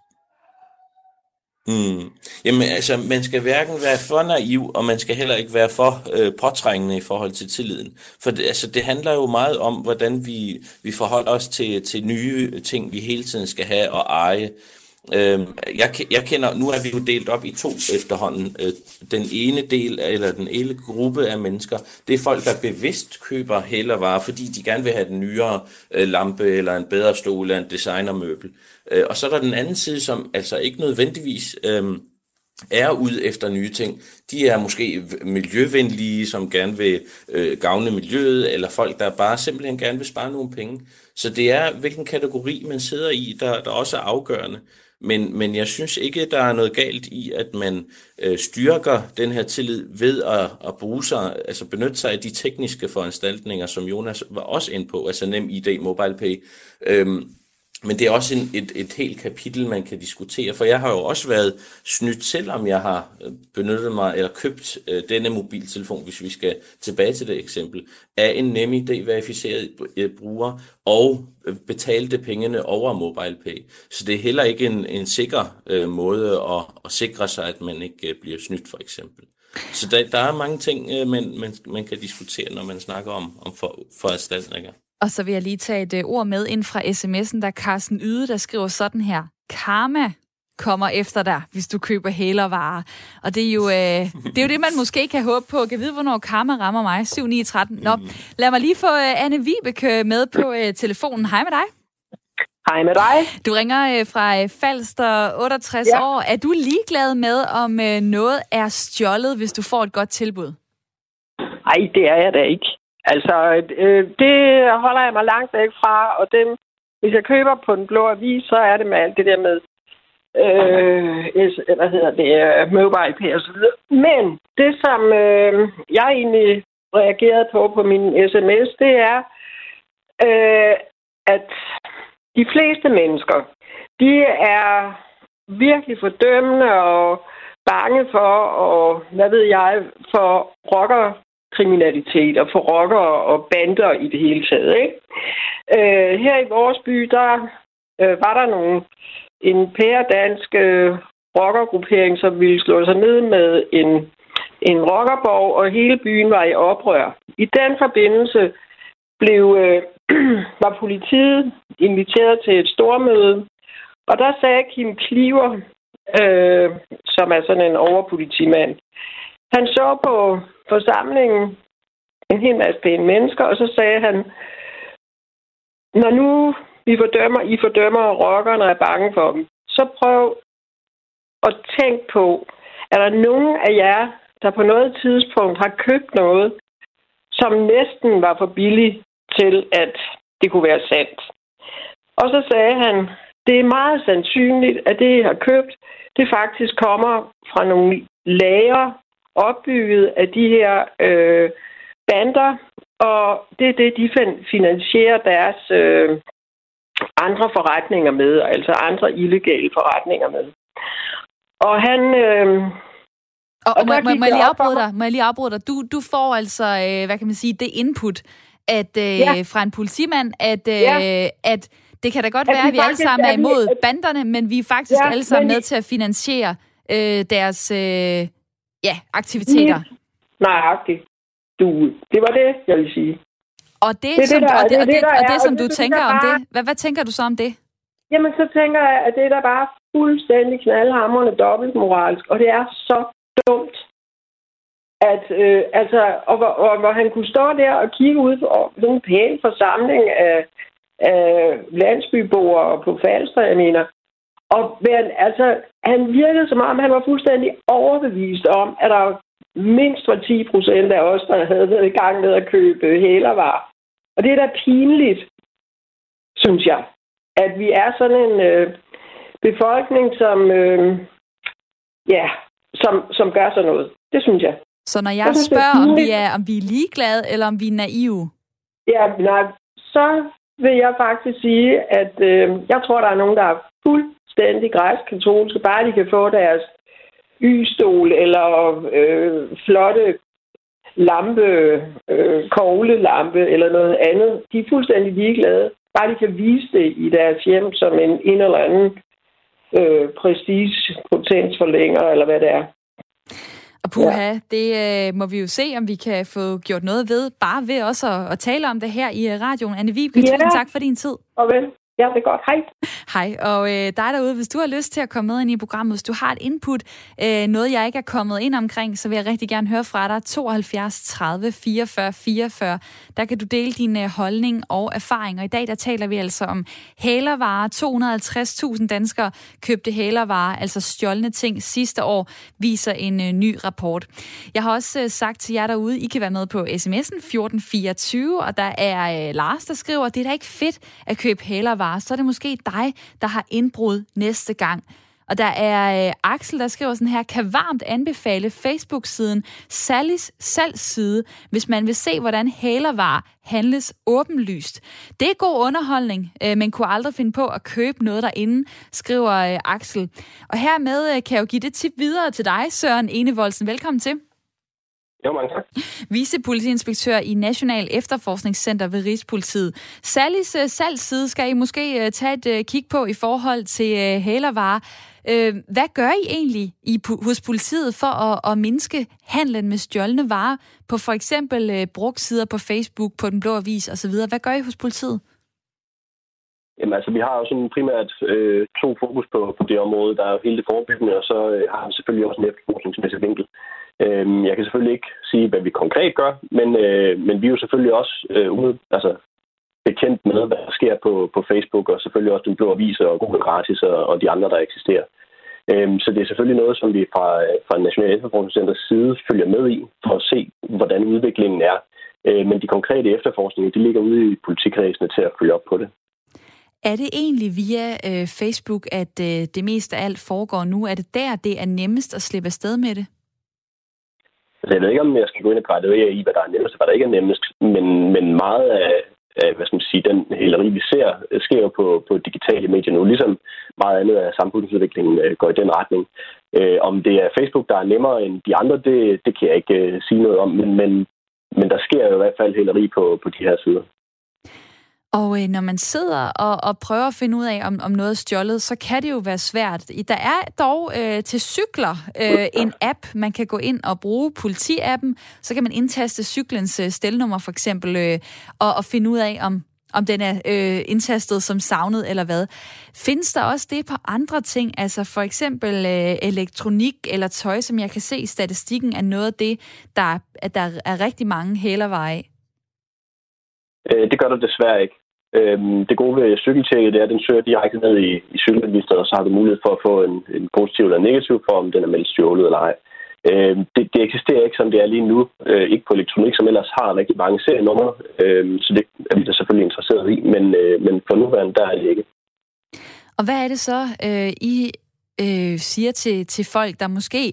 Mm. Jamen altså, man skal hverken være for naiv, og man skal heller ikke være for øh, påtrængende i forhold til tilliden. For det, altså, det handler jo meget om, hvordan vi, vi forholder os til, til nye ting, vi hele tiden skal have og eje. Øh, jeg, jeg kender, nu er vi jo delt op i to efterhånden. Øh, den ene del, eller den ene gruppe af mennesker, det er folk, der bevidst køber hælervarer, fordi de gerne vil have den nyere øh, lampe, eller en bedre stol, eller en designermøbel. Øh, og så er der den anden side, som altså ikke nødvendigvis... Øh, er ude efter nye ting. De er måske miljøvenlige, som gerne vil øh, gavne miljøet, eller folk, der bare simpelthen gerne vil spare nogle penge. Så det er, hvilken kategori man sidder i, der, der også er afgørende. Men, men jeg synes ikke, der er noget galt i, at man øh, styrker den her tillid ved at, at bruge sig, altså benytte sig af de tekniske foranstaltninger, som Jonas var også ind på, altså nem ID, mobile pay. Øhm, men det er også en, et, et helt kapitel, man kan diskutere, for jeg har jo også været snydt, selvom jeg har øh, benyttet mig eller købt øh, denne mobiltelefon, hvis vi skal tilbage til det eksempel, af en NemID-verificeret øh, bruger og øh, betalte pengene over MobilePay. Så det er heller ikke en, en sikker øh, måde at, at sikre sig, at man ikke øh, bliver snydt for eksempel. Så der, der er mange ting, øh, man, man, man kan diskutere, når man snakker om, om for, foranstaltninger. Og så vil jeg lige tage et øh, ord med ind fra sms'en, der Carsten Yde, der skriver sådan her. Karma kommer efter dig, hvis du køber hælervarer. Og det er, jo, øh, det er jo det, man måske kan håbe på. Kan vide, hvornår karma rammer mig? 7, 9, 13. Nå, lad mig lige få øh, Anne Vibeke med på øh, telefonen. Hej med dig. Hej med dig. Du ringer øh, fra øh, Falster, 68 ja. år. Er du ligeglad med, om øh, noget er stjålet, hvis du får et godt tilbud? Nej, det er jeg da ikke. Altså, øh, det holder jeg mig langt væk fra, og dem, hvis jeg køber på den blå avis, så er det med alt det der med, øh, hvad hedder det, øh, mobile pay og så videre. Men det, som øh, jeg egentlig reagerede på på min sms, det er, øh, at de fleste mennesker, de er virkelig fordømmende og bange for, og hvad ved jeg, for rocker kriminalitet og for rockere og bander i det hele taget. Ikke? Øh, her i vores by, der øh, var der nogle, en pæredansk øh, rockergruppering, som ville slå sig ned med en, en rockerborg, og hele byen var i oprør. I den forbindelse blev, øh, var politiet inviteret til et stormøde, og der sagde Kim Kliver, øh, som er sådan en overpolitimand, han så på forsamlingen en hel masse pæne mennesker, og så sagde han, når nu vi fordømmer, I fordømmer rockerne og er bange for dem, så prøv at tænke på, er der nogen af jer, der på noget tidspunkt har købt noget, som næsten var for billigt til, at det kunne være sandt. Og så sagde han, det er meget sandsynligt, at det, I har købt, det faktisk kommer fra nogle lager opbygget af de her øh, bander, og det er det, de finansierer deres øh, andre forretninger med, altså andre illegale forretninger med. og han... Øh, og, og, og må, må, må, jeg lige afbryde dig? må jeg lige afbryde dig? Du, du får altså, øh, hvad kan man sige, det input at, øh, ja. fra en politimand, at, øh, ja. at det kan da godt at være, at vi alle sammen er imod banderne, men vi er faktisk ja, alle sammen med til at finansiere øh, deres øh, ja, aktiviteter. Nøjagtigt. Du, det var det, jeg vil sige. Og det, det, som, det, der, og det, og det, det, og det, som du tænker om det, hvad, hvad tænker du så om det? Jamen, så tænker jeg, at det er der bare fuldstændig knaldhamrende dobbeltmoralsk, og det er så dumt, at øh, altså, og, og, og, hvor han kunne stå der og kigge ud på sådan en pæn forsamling af, af landsbyboere på Falster, jeg mener, og men, altså, han virkede som om, han var fuldstændig overbevist om, at der mindst var 10 procent af os, der havde været i gang med at købe hælervarer. Og det er da pinligt, synes jeg, at vi er sådan en øh, befolkning, som, øh, ja, som, som gør sådan noget. Det synes jeg. Så når jeg spørger, om vi, er, om vi er ligeglade, eller om vi er naive? Ja, nej, så vil jeg faktisk sige, at øh, jeg tror, der er nogen, der er fuldstændig græskatolske, bare de kan få deres y-stol eller øh, flotte lampe, øh, koglelampe eller noget andet. De er fuldstændig ligeglade. Bare de kan vise det i deres hjem som en, en eller anden øh, prestige potensforlænger, eller hvad det er. Og puha, ja. det øh, må vi jo se, om vi kan få gjort noget ved, bare ved også at, at tale om det her i øh, radioen. Anne Vibke, ja. tusind tak for din tid. Og vel. Ja, det er godt. Hej. Hej, og øh, dig derude, hvis du har lyst til at komme med ind i programmet, hvis du har et input, øh, noget jeg ikke er kommet ind omkring, så vil jeg rigtig gerne høre fra dig. 72 30 44 44. Der kan du dele din øh, holdning og erfaring. Og i dag der taler vi altså om hælervarer. 250.000 danskere købte hælervarer, altså stjålne ting sidste år, viser en øh, ny rapport. Jeg har også øh, sagt til jer derude, I kan være med på sms'en 1424, og der er øh, Lars, der skriver, det er da ikke fedt at købe hælervarer fødevarer, så er det måske dig, der har indbrud næste gang. Og der er øh, Axel, der skriver sådan her, kan varmt anbefale Facebook-siden Sallys salgsside, hvis man vil se, hvordan hælervarer handles åbenlyst. Det er god underholdning, øh, men kunne aldrig finde på at købe noget derinde, skriver øh, Axel. Og hermed øh, kan jeg jo give det tip videre til dig, Søren Enevoldsen. Velkommen til. Jo, mange tak. Vicepolitiinspektør i National Efterforskningscenter ved Rigspolitiet. Sallys uh, salgsside skal I måske uh, tage et uh, kig på i forhold til hælervarer. Hvad gør I egentlig i, hos politiet for at, at mindske handlen med stjålne varer på for eksempel brugsider på Facebook, på Den Blå Avis osv.? Hvad gør I hos politiet? Jamen altså, vi har jo sådan primært øh, to fokus på, på det område. Der er jo hele det forebyggende, og så øh, har vi selvfølgelig også en efterforskningsmæssig vinkel. Øh, jeg kan selvfølgelig ikke sige, hvad vi konkret gør, men, øh, men vi er jo selvfølgelig også øh, ude, altså, bekendt med, hvad der sker på, på Facebook, og selvfølgelig også Den Blå Avis og Google Gratis og, og de andre, der eksisterer. Øh, så det er selvfølgelig noget, som vi fra, fra National Efterforskningscenters side følger med i, for at se, hvordan udviklingen er. Øh, men de konkrete efterforskninger, de ligger ude i politikredsene til at følge op på det. Er det egentlig via øh, Facebook, at øh, det meste af alt foregår nu? Er det der, det er nemmest at slippe afsted med det? Altså, jeg ved ikke, om jeg skal gå ind og graduere i, hvad der er nemmest og hvad der ikke er nemmest, men, men meget af, af hvad skal man sige, den hæleri, vi ser, sker jo på, på digitale medier nu, ligesom meget andet af samfundsudviklingen øh, går i den retning. Øh, om det er Facebook, der er nemmere end de andre, det, det kan jeg ikke øh, sige noget om, men, men, men der sker jo i hvert fald hæleri på, på de her sider. Og øh, når man sidder og, og prøver at finde ud af, om, om noget er stjålet, så kan det jo være svært. Der er dog øh, til cykler øh, en app, man kan gå ind og bruge, politiappen. Så kan man indtaste cyklens øh, stelnummer for eksempel, øh, og, og finde ud af, om, om den er øh, indtastet som savnet eller hvad. Findes der også det på andre ting, altså for eksempel øh, elektronik eller tøj, som jeg kan se i statistikken, er noget af det, der, at der er rigtig mange hælerveje af? Øh, det gør der desværre ikke. Øhm, det gode ved cykeltjekket det er, at den søger direkte ned i, i cykelregisteret, og så har du mulighed for at få en, en positiv eller negativ for, om den er meldt stjålet eller ej. Øhm, det, det eksisterer ikke, som det er lige nu. Øh, ikke på elektronik, som ellers har rigtig mange serienumre. Øhm, så det er vi da selvfølgelig interesseret i, men, øh, men for nuværende, der er det ikke. Og hvad er det så, øh, I øh, siger til, til folk, der måske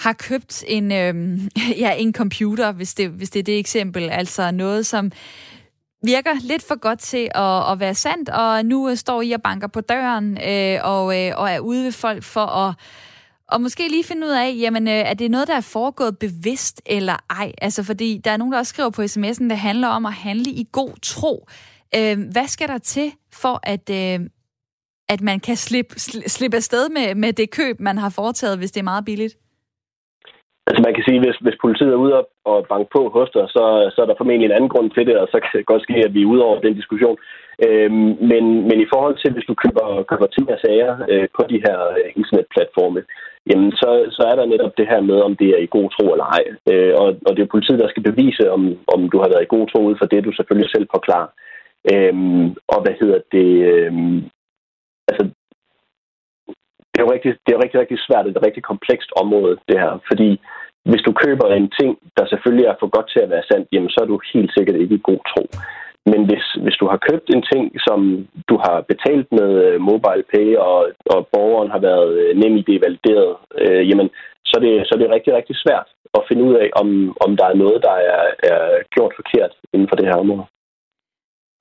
har købt en, øh, ja, en computer, hvis det, hvis det er det eksempel, altså noget, som virker lidt for godt til at, at være sandt, og nu øh, står I og banker på døren øh, og, øh, og er ude ved folk for at, og måske lige finde ud af, jamen, øh, er det noget, der er foregået bevidst eller ej? Altså, fordi der er nogen, der også skriver på sms'en, det handler om at handle i god tro. Øh, hvad skal der til for, at, øh, at man kan slippe, slippe afsted med, med det køb, man har foretaget, hvis det er meget billigt? Altså man kan sige, hvis, hvis politiet er ude og, og banke på hos dig, så, så er der formentlig en anden grund til det, og så kan det godt ske, at vi er ude over den diskussion. Øhm, men, men i forhold til, hvis du køber, køber ting og sager øh, på de her øh, internetplatforme, jamen så, så er der netop det her med, om det er i god tro eller ej. Øh, og, og det er politiet, der skal bevise, om, om du har været i god tro ud for det, du selvfølgelig selv forklarer. Øhm, og hvad hedder det? Øhm, altså, det er jo rigtig, det er rigtig, rigtig svært. Det er et rigtig komplekst område, det her. Fordi hvis du køber en ting, der selvfølgelig er for godt til at være sandt, jamen så er du helt sikkert ikke i god tro. Men hvis, hvis du har købt en ting, som du har betalt med øh, mobile pay, og, og borgeren har været øh, nem i det valideret, øh, jamen, så er, det, så er det rigtig, rigtig svært at finde ud af, om, om der er noget, der er, er gjort forkert inden for det her område.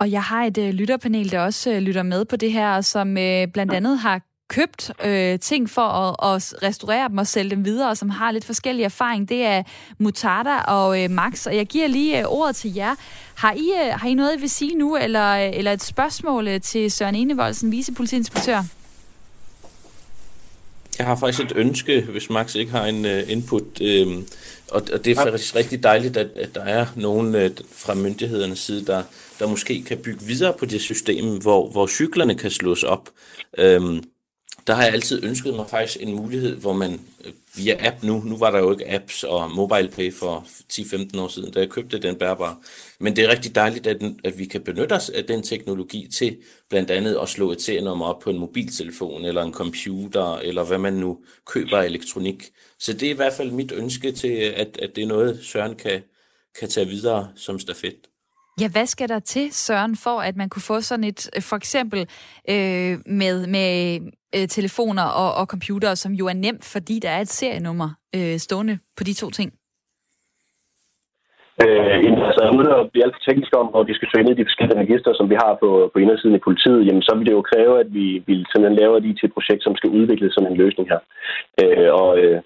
Og jeg har et øh, lytterpanel, der også lytter med på det her, som blandt andet har købt øh, ting for at, at restaurere dem og sælge dem videre, og som har lidt forskellige erfaring. Det er Mutada og øh, Max, og jeg giver lige øh, ordet til jer. Har I, øh, har I noget, I vil sige nu, eller, eller et spørgsmål øh, til Søren Enevoldsen, vicepolitiinspektør? Jeg har faktisk et ønske, hvis Max ikke har en uh, input, uh, og, og det er faktisk rigtig dejligt, at, at der er nogen uh, fra myndighedernes side, der, der måske kan bygge videre på det system, hvor, hvor cyklerne kan slås op. Uh, der har jeg altid ønsket mig faktisk en mulighed, hvor man øh, via app nu, nu var der jo ikke apps og mobile pay for 10-15 år siden, da jeg købte den bærbare. Men det er rigtig dejligt, at, at vi kan benytte os af den teknologi til blandt andet at slå et serienummer op på en mobiltelefon eller en computer, eller hvad man nu køber af elektronik. Så det er i hvert fald mit ønske til, at, at det er noget, Søren kan, kan tage videre som stafet. Ja, hvad skal der til, Søren, for at man kunne få sådan et, øh, for eksempel øh, med, med øh, telefoner og, og computere, som jo er nemt, fordi der er et serienummer øh, stående på de to ting? Øh, altså, uden at blive alt for teknisk om, hvor vi skal søge ned i de forskellige register, som vi har på, på indersiden i politiet, jamen, så vil det jo kræve, at vi, vi simpelthen laver et IT-projekt, som skal udvikle sådan en løsning her. Øh, og øh,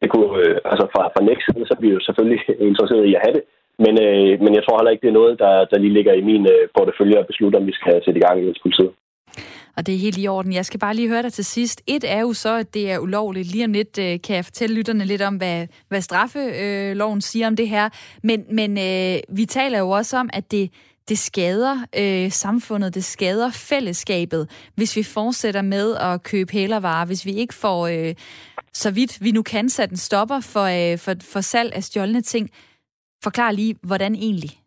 det kunne, øh, altså fra, fra Next side, så er vi jo selvfølgelig interesseret i at have det, men, øh, men jeg tror heller ikke, det er noget, der, der lige ligger i min øh, portefølje at beslutte, om vi skal sætte i gang i politiet. Og det er helt i orden. Jeg skal bare lige høre dig til sidst. Et er jo så, at det er ulovligt. Lige om lidt øh, kan jeg fortælle lytterne lidt om, hvad, hvad straffeloven siger om det her. Men, men øh, vi taler jo også om, at det, det skader øh, samfundet, det skader fællesskabet, hvis vi fortsætter med at købe hælervarer, hvis vi ikke får, øh, så vidt vi nu kan, sat en stopper for, øh, for, for salg af stjålne ting. Forklar lige, hvordan egentlig?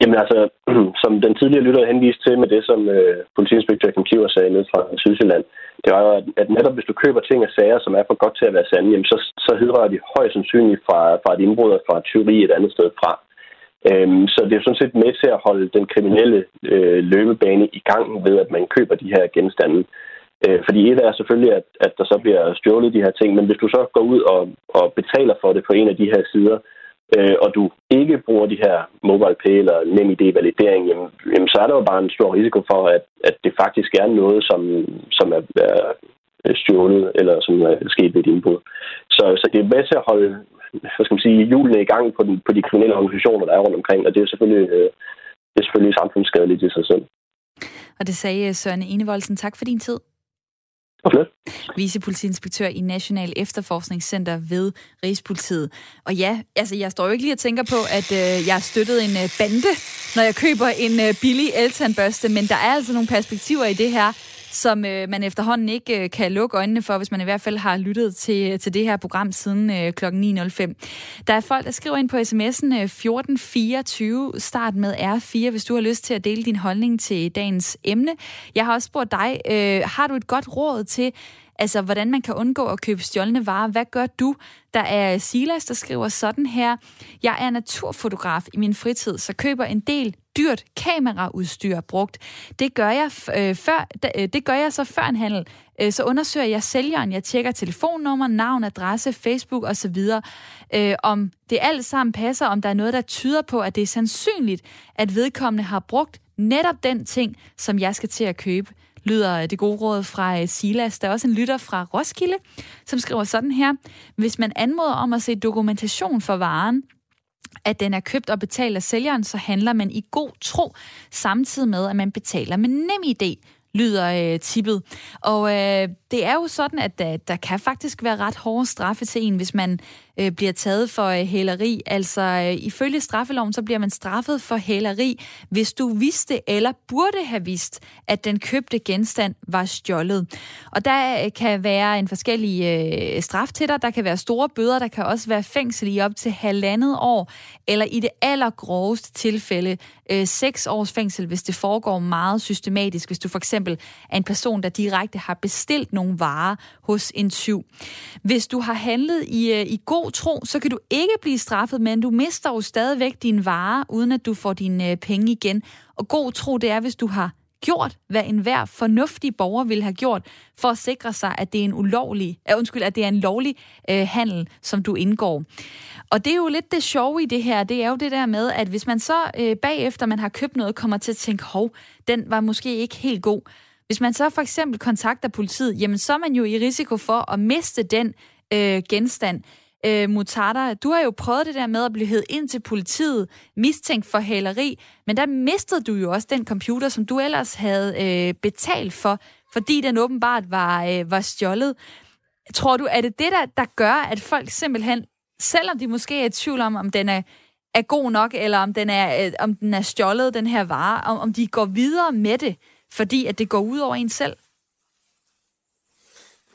Jamen altså, som den tidligere lytter henviste til med det, som øh, politiinspektør Kim Kiver sagde ned fra Sydsjælland, det var jo, at, at netop hvis du køber ting og sager, som er for godt til at være sande, jamen så, så hedder de højst sandsynligt fra, fra et indbrud og fra et tyveri et andet sted fra. Øhm, så det er sådan set med til at holde den kriminelle øh, løbebane i gang ved, at man køber de her genstande. Øh, fordi et er selvfølgelig, at, at der så bliver stjålet de her ting, men hvis du så går ud og, og betaler for det på en af de her sider, øh, og du ikke bruger de her mobile pay eller NemID-validering, jamen, jamen, så er der jo bare en stor risiko for, at, at det faktisk er noget, som, som er, er stjålet eller som er sket ved et indbrud. Så, så det er med til at holde hvad skal man sige, hjulene i gang på, den, på de kriminelle organisationer, der er rundt omkring, og det er selvfølgelig, øh, det er selvfølgelig samfundsskadeligt i sig selv. Og det sagde Søren Enevoldsen. Tak for din tid. Okay. Vicepolitiinspektør i National Efterforskningscenter ved Rigspolitiet. Og ja, altså jeg står jo ikke lige og tænker på, at øh, jeg har støttet en øh, bande, når jeg køber en øh, billig eltandbørste, men der er altså nogle perspektiver i det her, som øh, man efterhånden ikke øh, kan lukke øjnene for, hvis man i hvert fald har lyttet til, til det her program siden øh, kl. 9.05. Der er folk, der skriver ind på sms'en øh, 1424, start med R4, hvis du har lyst til at dele din holdning til dagens emne. Jeg har også spurgt dig, øh, har du et godt råd til, Altså, hvordan man kan undgå at købe stjålne varer. Hvad gør du? Der er Silas, der skriver sådan her. Jeg er naturfotograf i min fritid, så køber en del dyrt kameraudstyr brugt. Det gør jeg, øh, før, øh, det gør jeg så før en handel. Øh, så undersøger jeg sælgeren, jeg tjekker telefonnummer, navn, adresse, Facebook osv. Øh, om det alt sammen passer, om der er noget, der tyder på, at det er sandsynligt, at vedkommende har brugt netop den ting, som jeg skal til at købe. lyder øh, det gode råd fra øh, Silas. Der er også en lytter fra Roskilde, som skriver sådan her. Hvis man anmoder om at se dokumentation for varen, at den er købt og betalt af sælgeren, så handler man i god tro, samtidig med, at man betaler med nem idé lyder øh, tippet. Og øh, det er jo sådan, at der, der kan faktisk være ret hårde straffe til en, hvis man øh, bliver taget for øh, hæleri. Altså øh, ifølge straffeloven, så bliver man straffet for hæleri, hvis du vidste eller burde have vidst, at den købte genstand var stjålet. Og der øh, kan være en forskellig øh, straf til dig. Der kan være store bøder, der kan også være fængsel i op til halvandet år, eller i det allergroveste tilfælde øh, seks års fængsel, hvis det foregår meget systematisk. Hvis du for eksempel er en person, der direkte har bestilt nogle varer hos en tyv. Hvis du har handlet i, øh, i god tro, så kan du ikke blive straffet, men du mister jo stadigvæk dine varer, uden at du får dine øh, penge igen. Og god tro, det er, hvis du har gjort, hvad enhver fornuftig borger ville have gjort, for at sikre sig, at det er en ulovlig, uh, undskyld, at det er en lovlig uh, handel, som du indgår. Og det er jo lidt det sjove i det her, det er jo det der med, at hvis man så uh, bagefter man har købt noget, kommer til at tænke, hov, den var måske ikke helt god. Hvis man så for eksempel kontakter politiet, jamen så er man jo i risiko for at miste den uh, genstand. Øh, Mutada, du har jo prøvet det der med at blive hed ind til politiet, mistænkt for hæleri, men der mistede du jo også den computer, som du ellers havde øh, betalt for, fordi den åbenbart var, øh, var stjålet. Tror du, er det det, der, der gør, at folk simpelthen, selvom de måske er i tvivl om, om den er, er god nok, eller om den er, øh, om den er stjålet, den her vare, om, om de går videre med det, fordi at det går ud over en selv?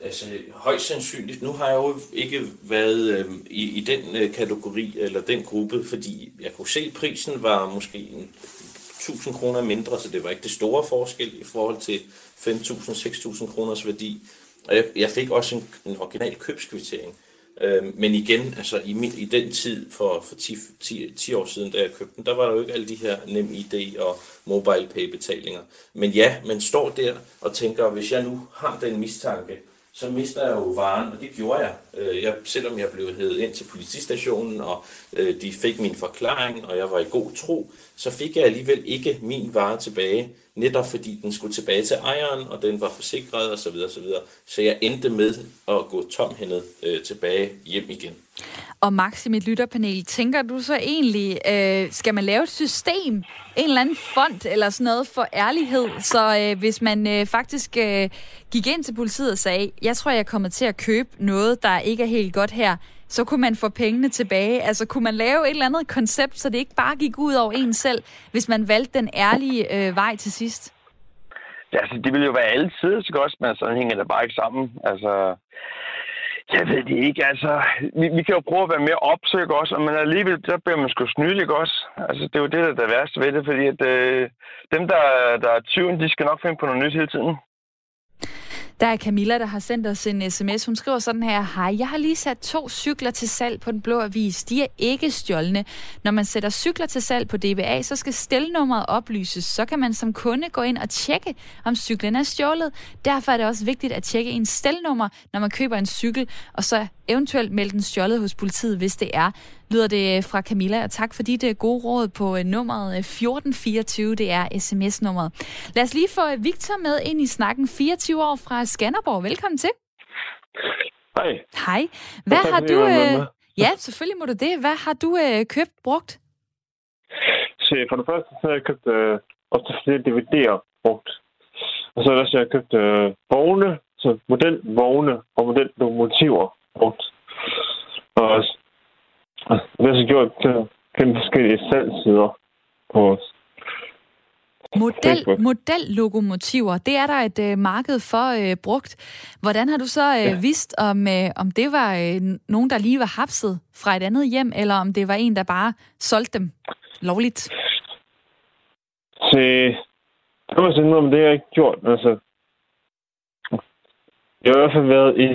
Altså, højst sandsynligt. Nu har jeg jo ikke været øh, i, i den øh, kategori eller den gruppe, fordi jeg kunne se, at prisen var måske en 1000 kroner mindre, så det var ikke det store forskel i forhold til 5.000-6.000 kroners værdi. Og jeg, jeg fik også en, en original købskvittering. Øh, men igen, altså i, min, i den tid for, for 10, 10, 10 år siden, da jeg købte den, der var der jo ikke alle de her nem ID og mobile pay betalinger. Men ja, man står der og tænker, hvis jeg nu har den mistanke, så mister jeg jo varen, og det gjorde jeg. Øh, jeg selvom jeg blev hævet ind til politistationen, og øh, de fik min forklaring, og jeg var i god tro, så fik jeg alligevel ikke min vare tilbage, netop fordi den skulle tilbage til ejeren, og den var forsikret osv. Så, videre, så, videre. så jeg endte med at gå tomhændet øh, tilbage hjem igen. Og Max i mit lytterpanel, tænker du så egentlig, øh, skal man lave et system, en eller anden fond eller sådan noget for ærlighed, så øh, hvis man øh, faktisk øh, gik ind til politiet og sagde, jeg tror, jeg er kommet til at købe noget, der ikke er helt godt her, så kunne man få pengene tilbage. Altså kunne man lave et eller andet koncept, så det ikke bare gik ud over en selv, hvis man valgte den ærlige øh, vej til sidst? Ja, altså, det ville jo være altid så godt, men så hænger det bare ikke sammen. Altså, jeg ved det ikke, altså. Vi, vi kan jo prøve at være mere opsøg også, men alligevel, der bliver man sgu snydt, ikke også? Altså, det er jo det, der er det værste ved det, fordi at, øh, dem, der, der er tyven, de skal nok finde på noget nyt hele tiden. Der er Camilla, der har sendt os en sms. Hun skriver sådan her, Hej, jeg har lige sat to cykler til salg på den blå avis. De er ikke stjålne. Når man sætter cykler til salg på DBA, så skal stelnummeret oplyses. Så kan man som kunde gå ind og tjekke, om cyklen er stjålet. Derfor er det også vigtigt at tjekke en stelnummer, når man køber en cykel, og så eventuelt melde den stjålet hos politiet, hvis det er lyder det fra Camilla. Og tak for dit gode råd på øh, nummeret 1424. Øh, det er sms-nummeret. Lad os lige få øh, Victor med ind i snakken. 24 år fra Skanderborg. Velkommen til. Hej. Hej. Hvad har du... Øh... Ja, selvfølgelig må du det. Hvad har du øh, købt brugt? Så for det første, så har jeg købt øh, også flere DVD'er brugt. Og så har jeg også købt øh, vogne, så modelvogne og modellokomotiver brugt. Og det har så gjort til forskellige salgsider på Model, modellokomotiver, det er der et øh, marked for øh, brugt. Hvordan har du så øh, ja. vidst, om, øh, om det var øh, nogen, der lige var hapset fra et andet hjem, eller om det var en, der bare solgte dem lovligt? Se, det var sådan noget, det har jeg ikke gjort. Altså, jeg har i hvert fald været i...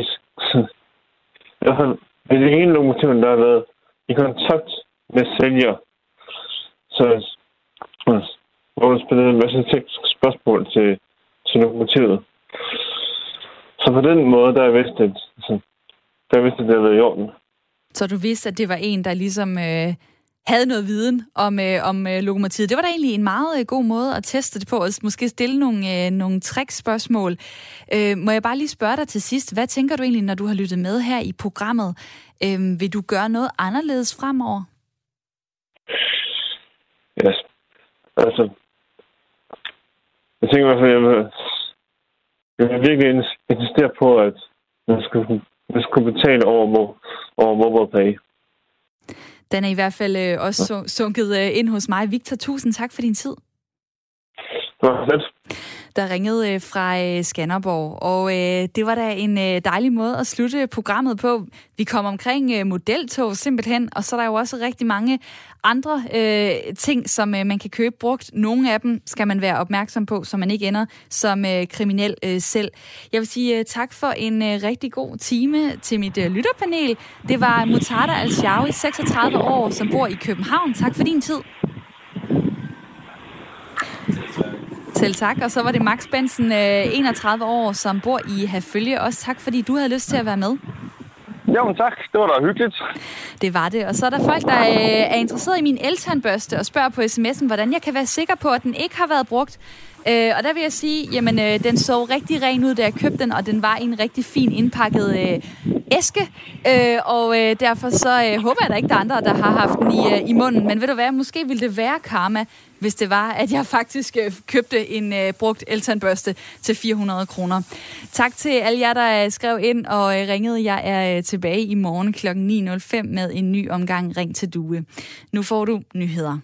I hvert fald, det er ene lokomotiv, der har været i kontakt med sælger. Så hvor man spillede en masse tekniske spørgsmål til, til lokomotivet. Så på den måde, der er vidst, at, altså, der er vidst, at det har været i orden. Så du vidste, at det var en, der ligesom øh, havde noget viden om, øh, om øh, lokomotivet. Det var da egentlig en meget øh, god måde at teste det på, og måske stille nogle, øh, nogle trickspørgsmål. Øh, må jeg bare lige spørge dig til sidst, hvad tænker du egentlig, når du har lyttet med her i programmet? Øh, vil du gøre noget anderledes fremover? Ja, altså, jeg tænker i hvert fald, jeg vil, jeg vil virkelig insistere på, at man skal, man skal betale over, over MobilePay. Den er i hvert fald øh, også sunket øh, ind hos mig. Victor, tusind tak for din tid. Det var fedt der ringede øh, fra øh, Skanderborg. Og øh, det var da en dejlig måde at slutte programmet på. Vi kom omkring modeltog simpelthen, og så er der jo også rigtig mange andre øh, ting, som man kan købe brugt. Nogle af dem skal man være opmærksom på, så man ikke ender som øh, kriminel øh, selv. Jeg vil sige tak for en rigtig god time til mit lytterpanel. Det var Mutada al 36 år, som bor i København. Tak for din tid. Selv tak. Og så var det Max Bensen, 31 øh, år, som bor i Herfølge. Også tak, fordi du havde lyst til at være med. Jo, tak. Det var da hyggeligt. Det var det. Og så er der folk, der øh, er interesseret i min eltandbørste og spørger på sms'en, hvordan jeg kan være sikker på, at den ikke har været brugt. Øh, og der vil jeg sige, jamen øh, den så rigtig ren ud, da jeg købte den, og den var i en rigtig fin indpakket øh, æske. Øh, og øh, derfor så øh, håber jeg, at der ikke er andre, der har haft den i, øh, i munden. Men ved du hvad, måske ville det være karma, hvis det var, at jeg faktisk øh, købte en øh, brugt eltandbørste til 400 kroner. Tak til alle jer, der øh, skrev ind og øh, ringede. Jeg er øh, tilbage i morgen kl. 9.05 med en ny omgang Ring til Due. Nu får du nyheder.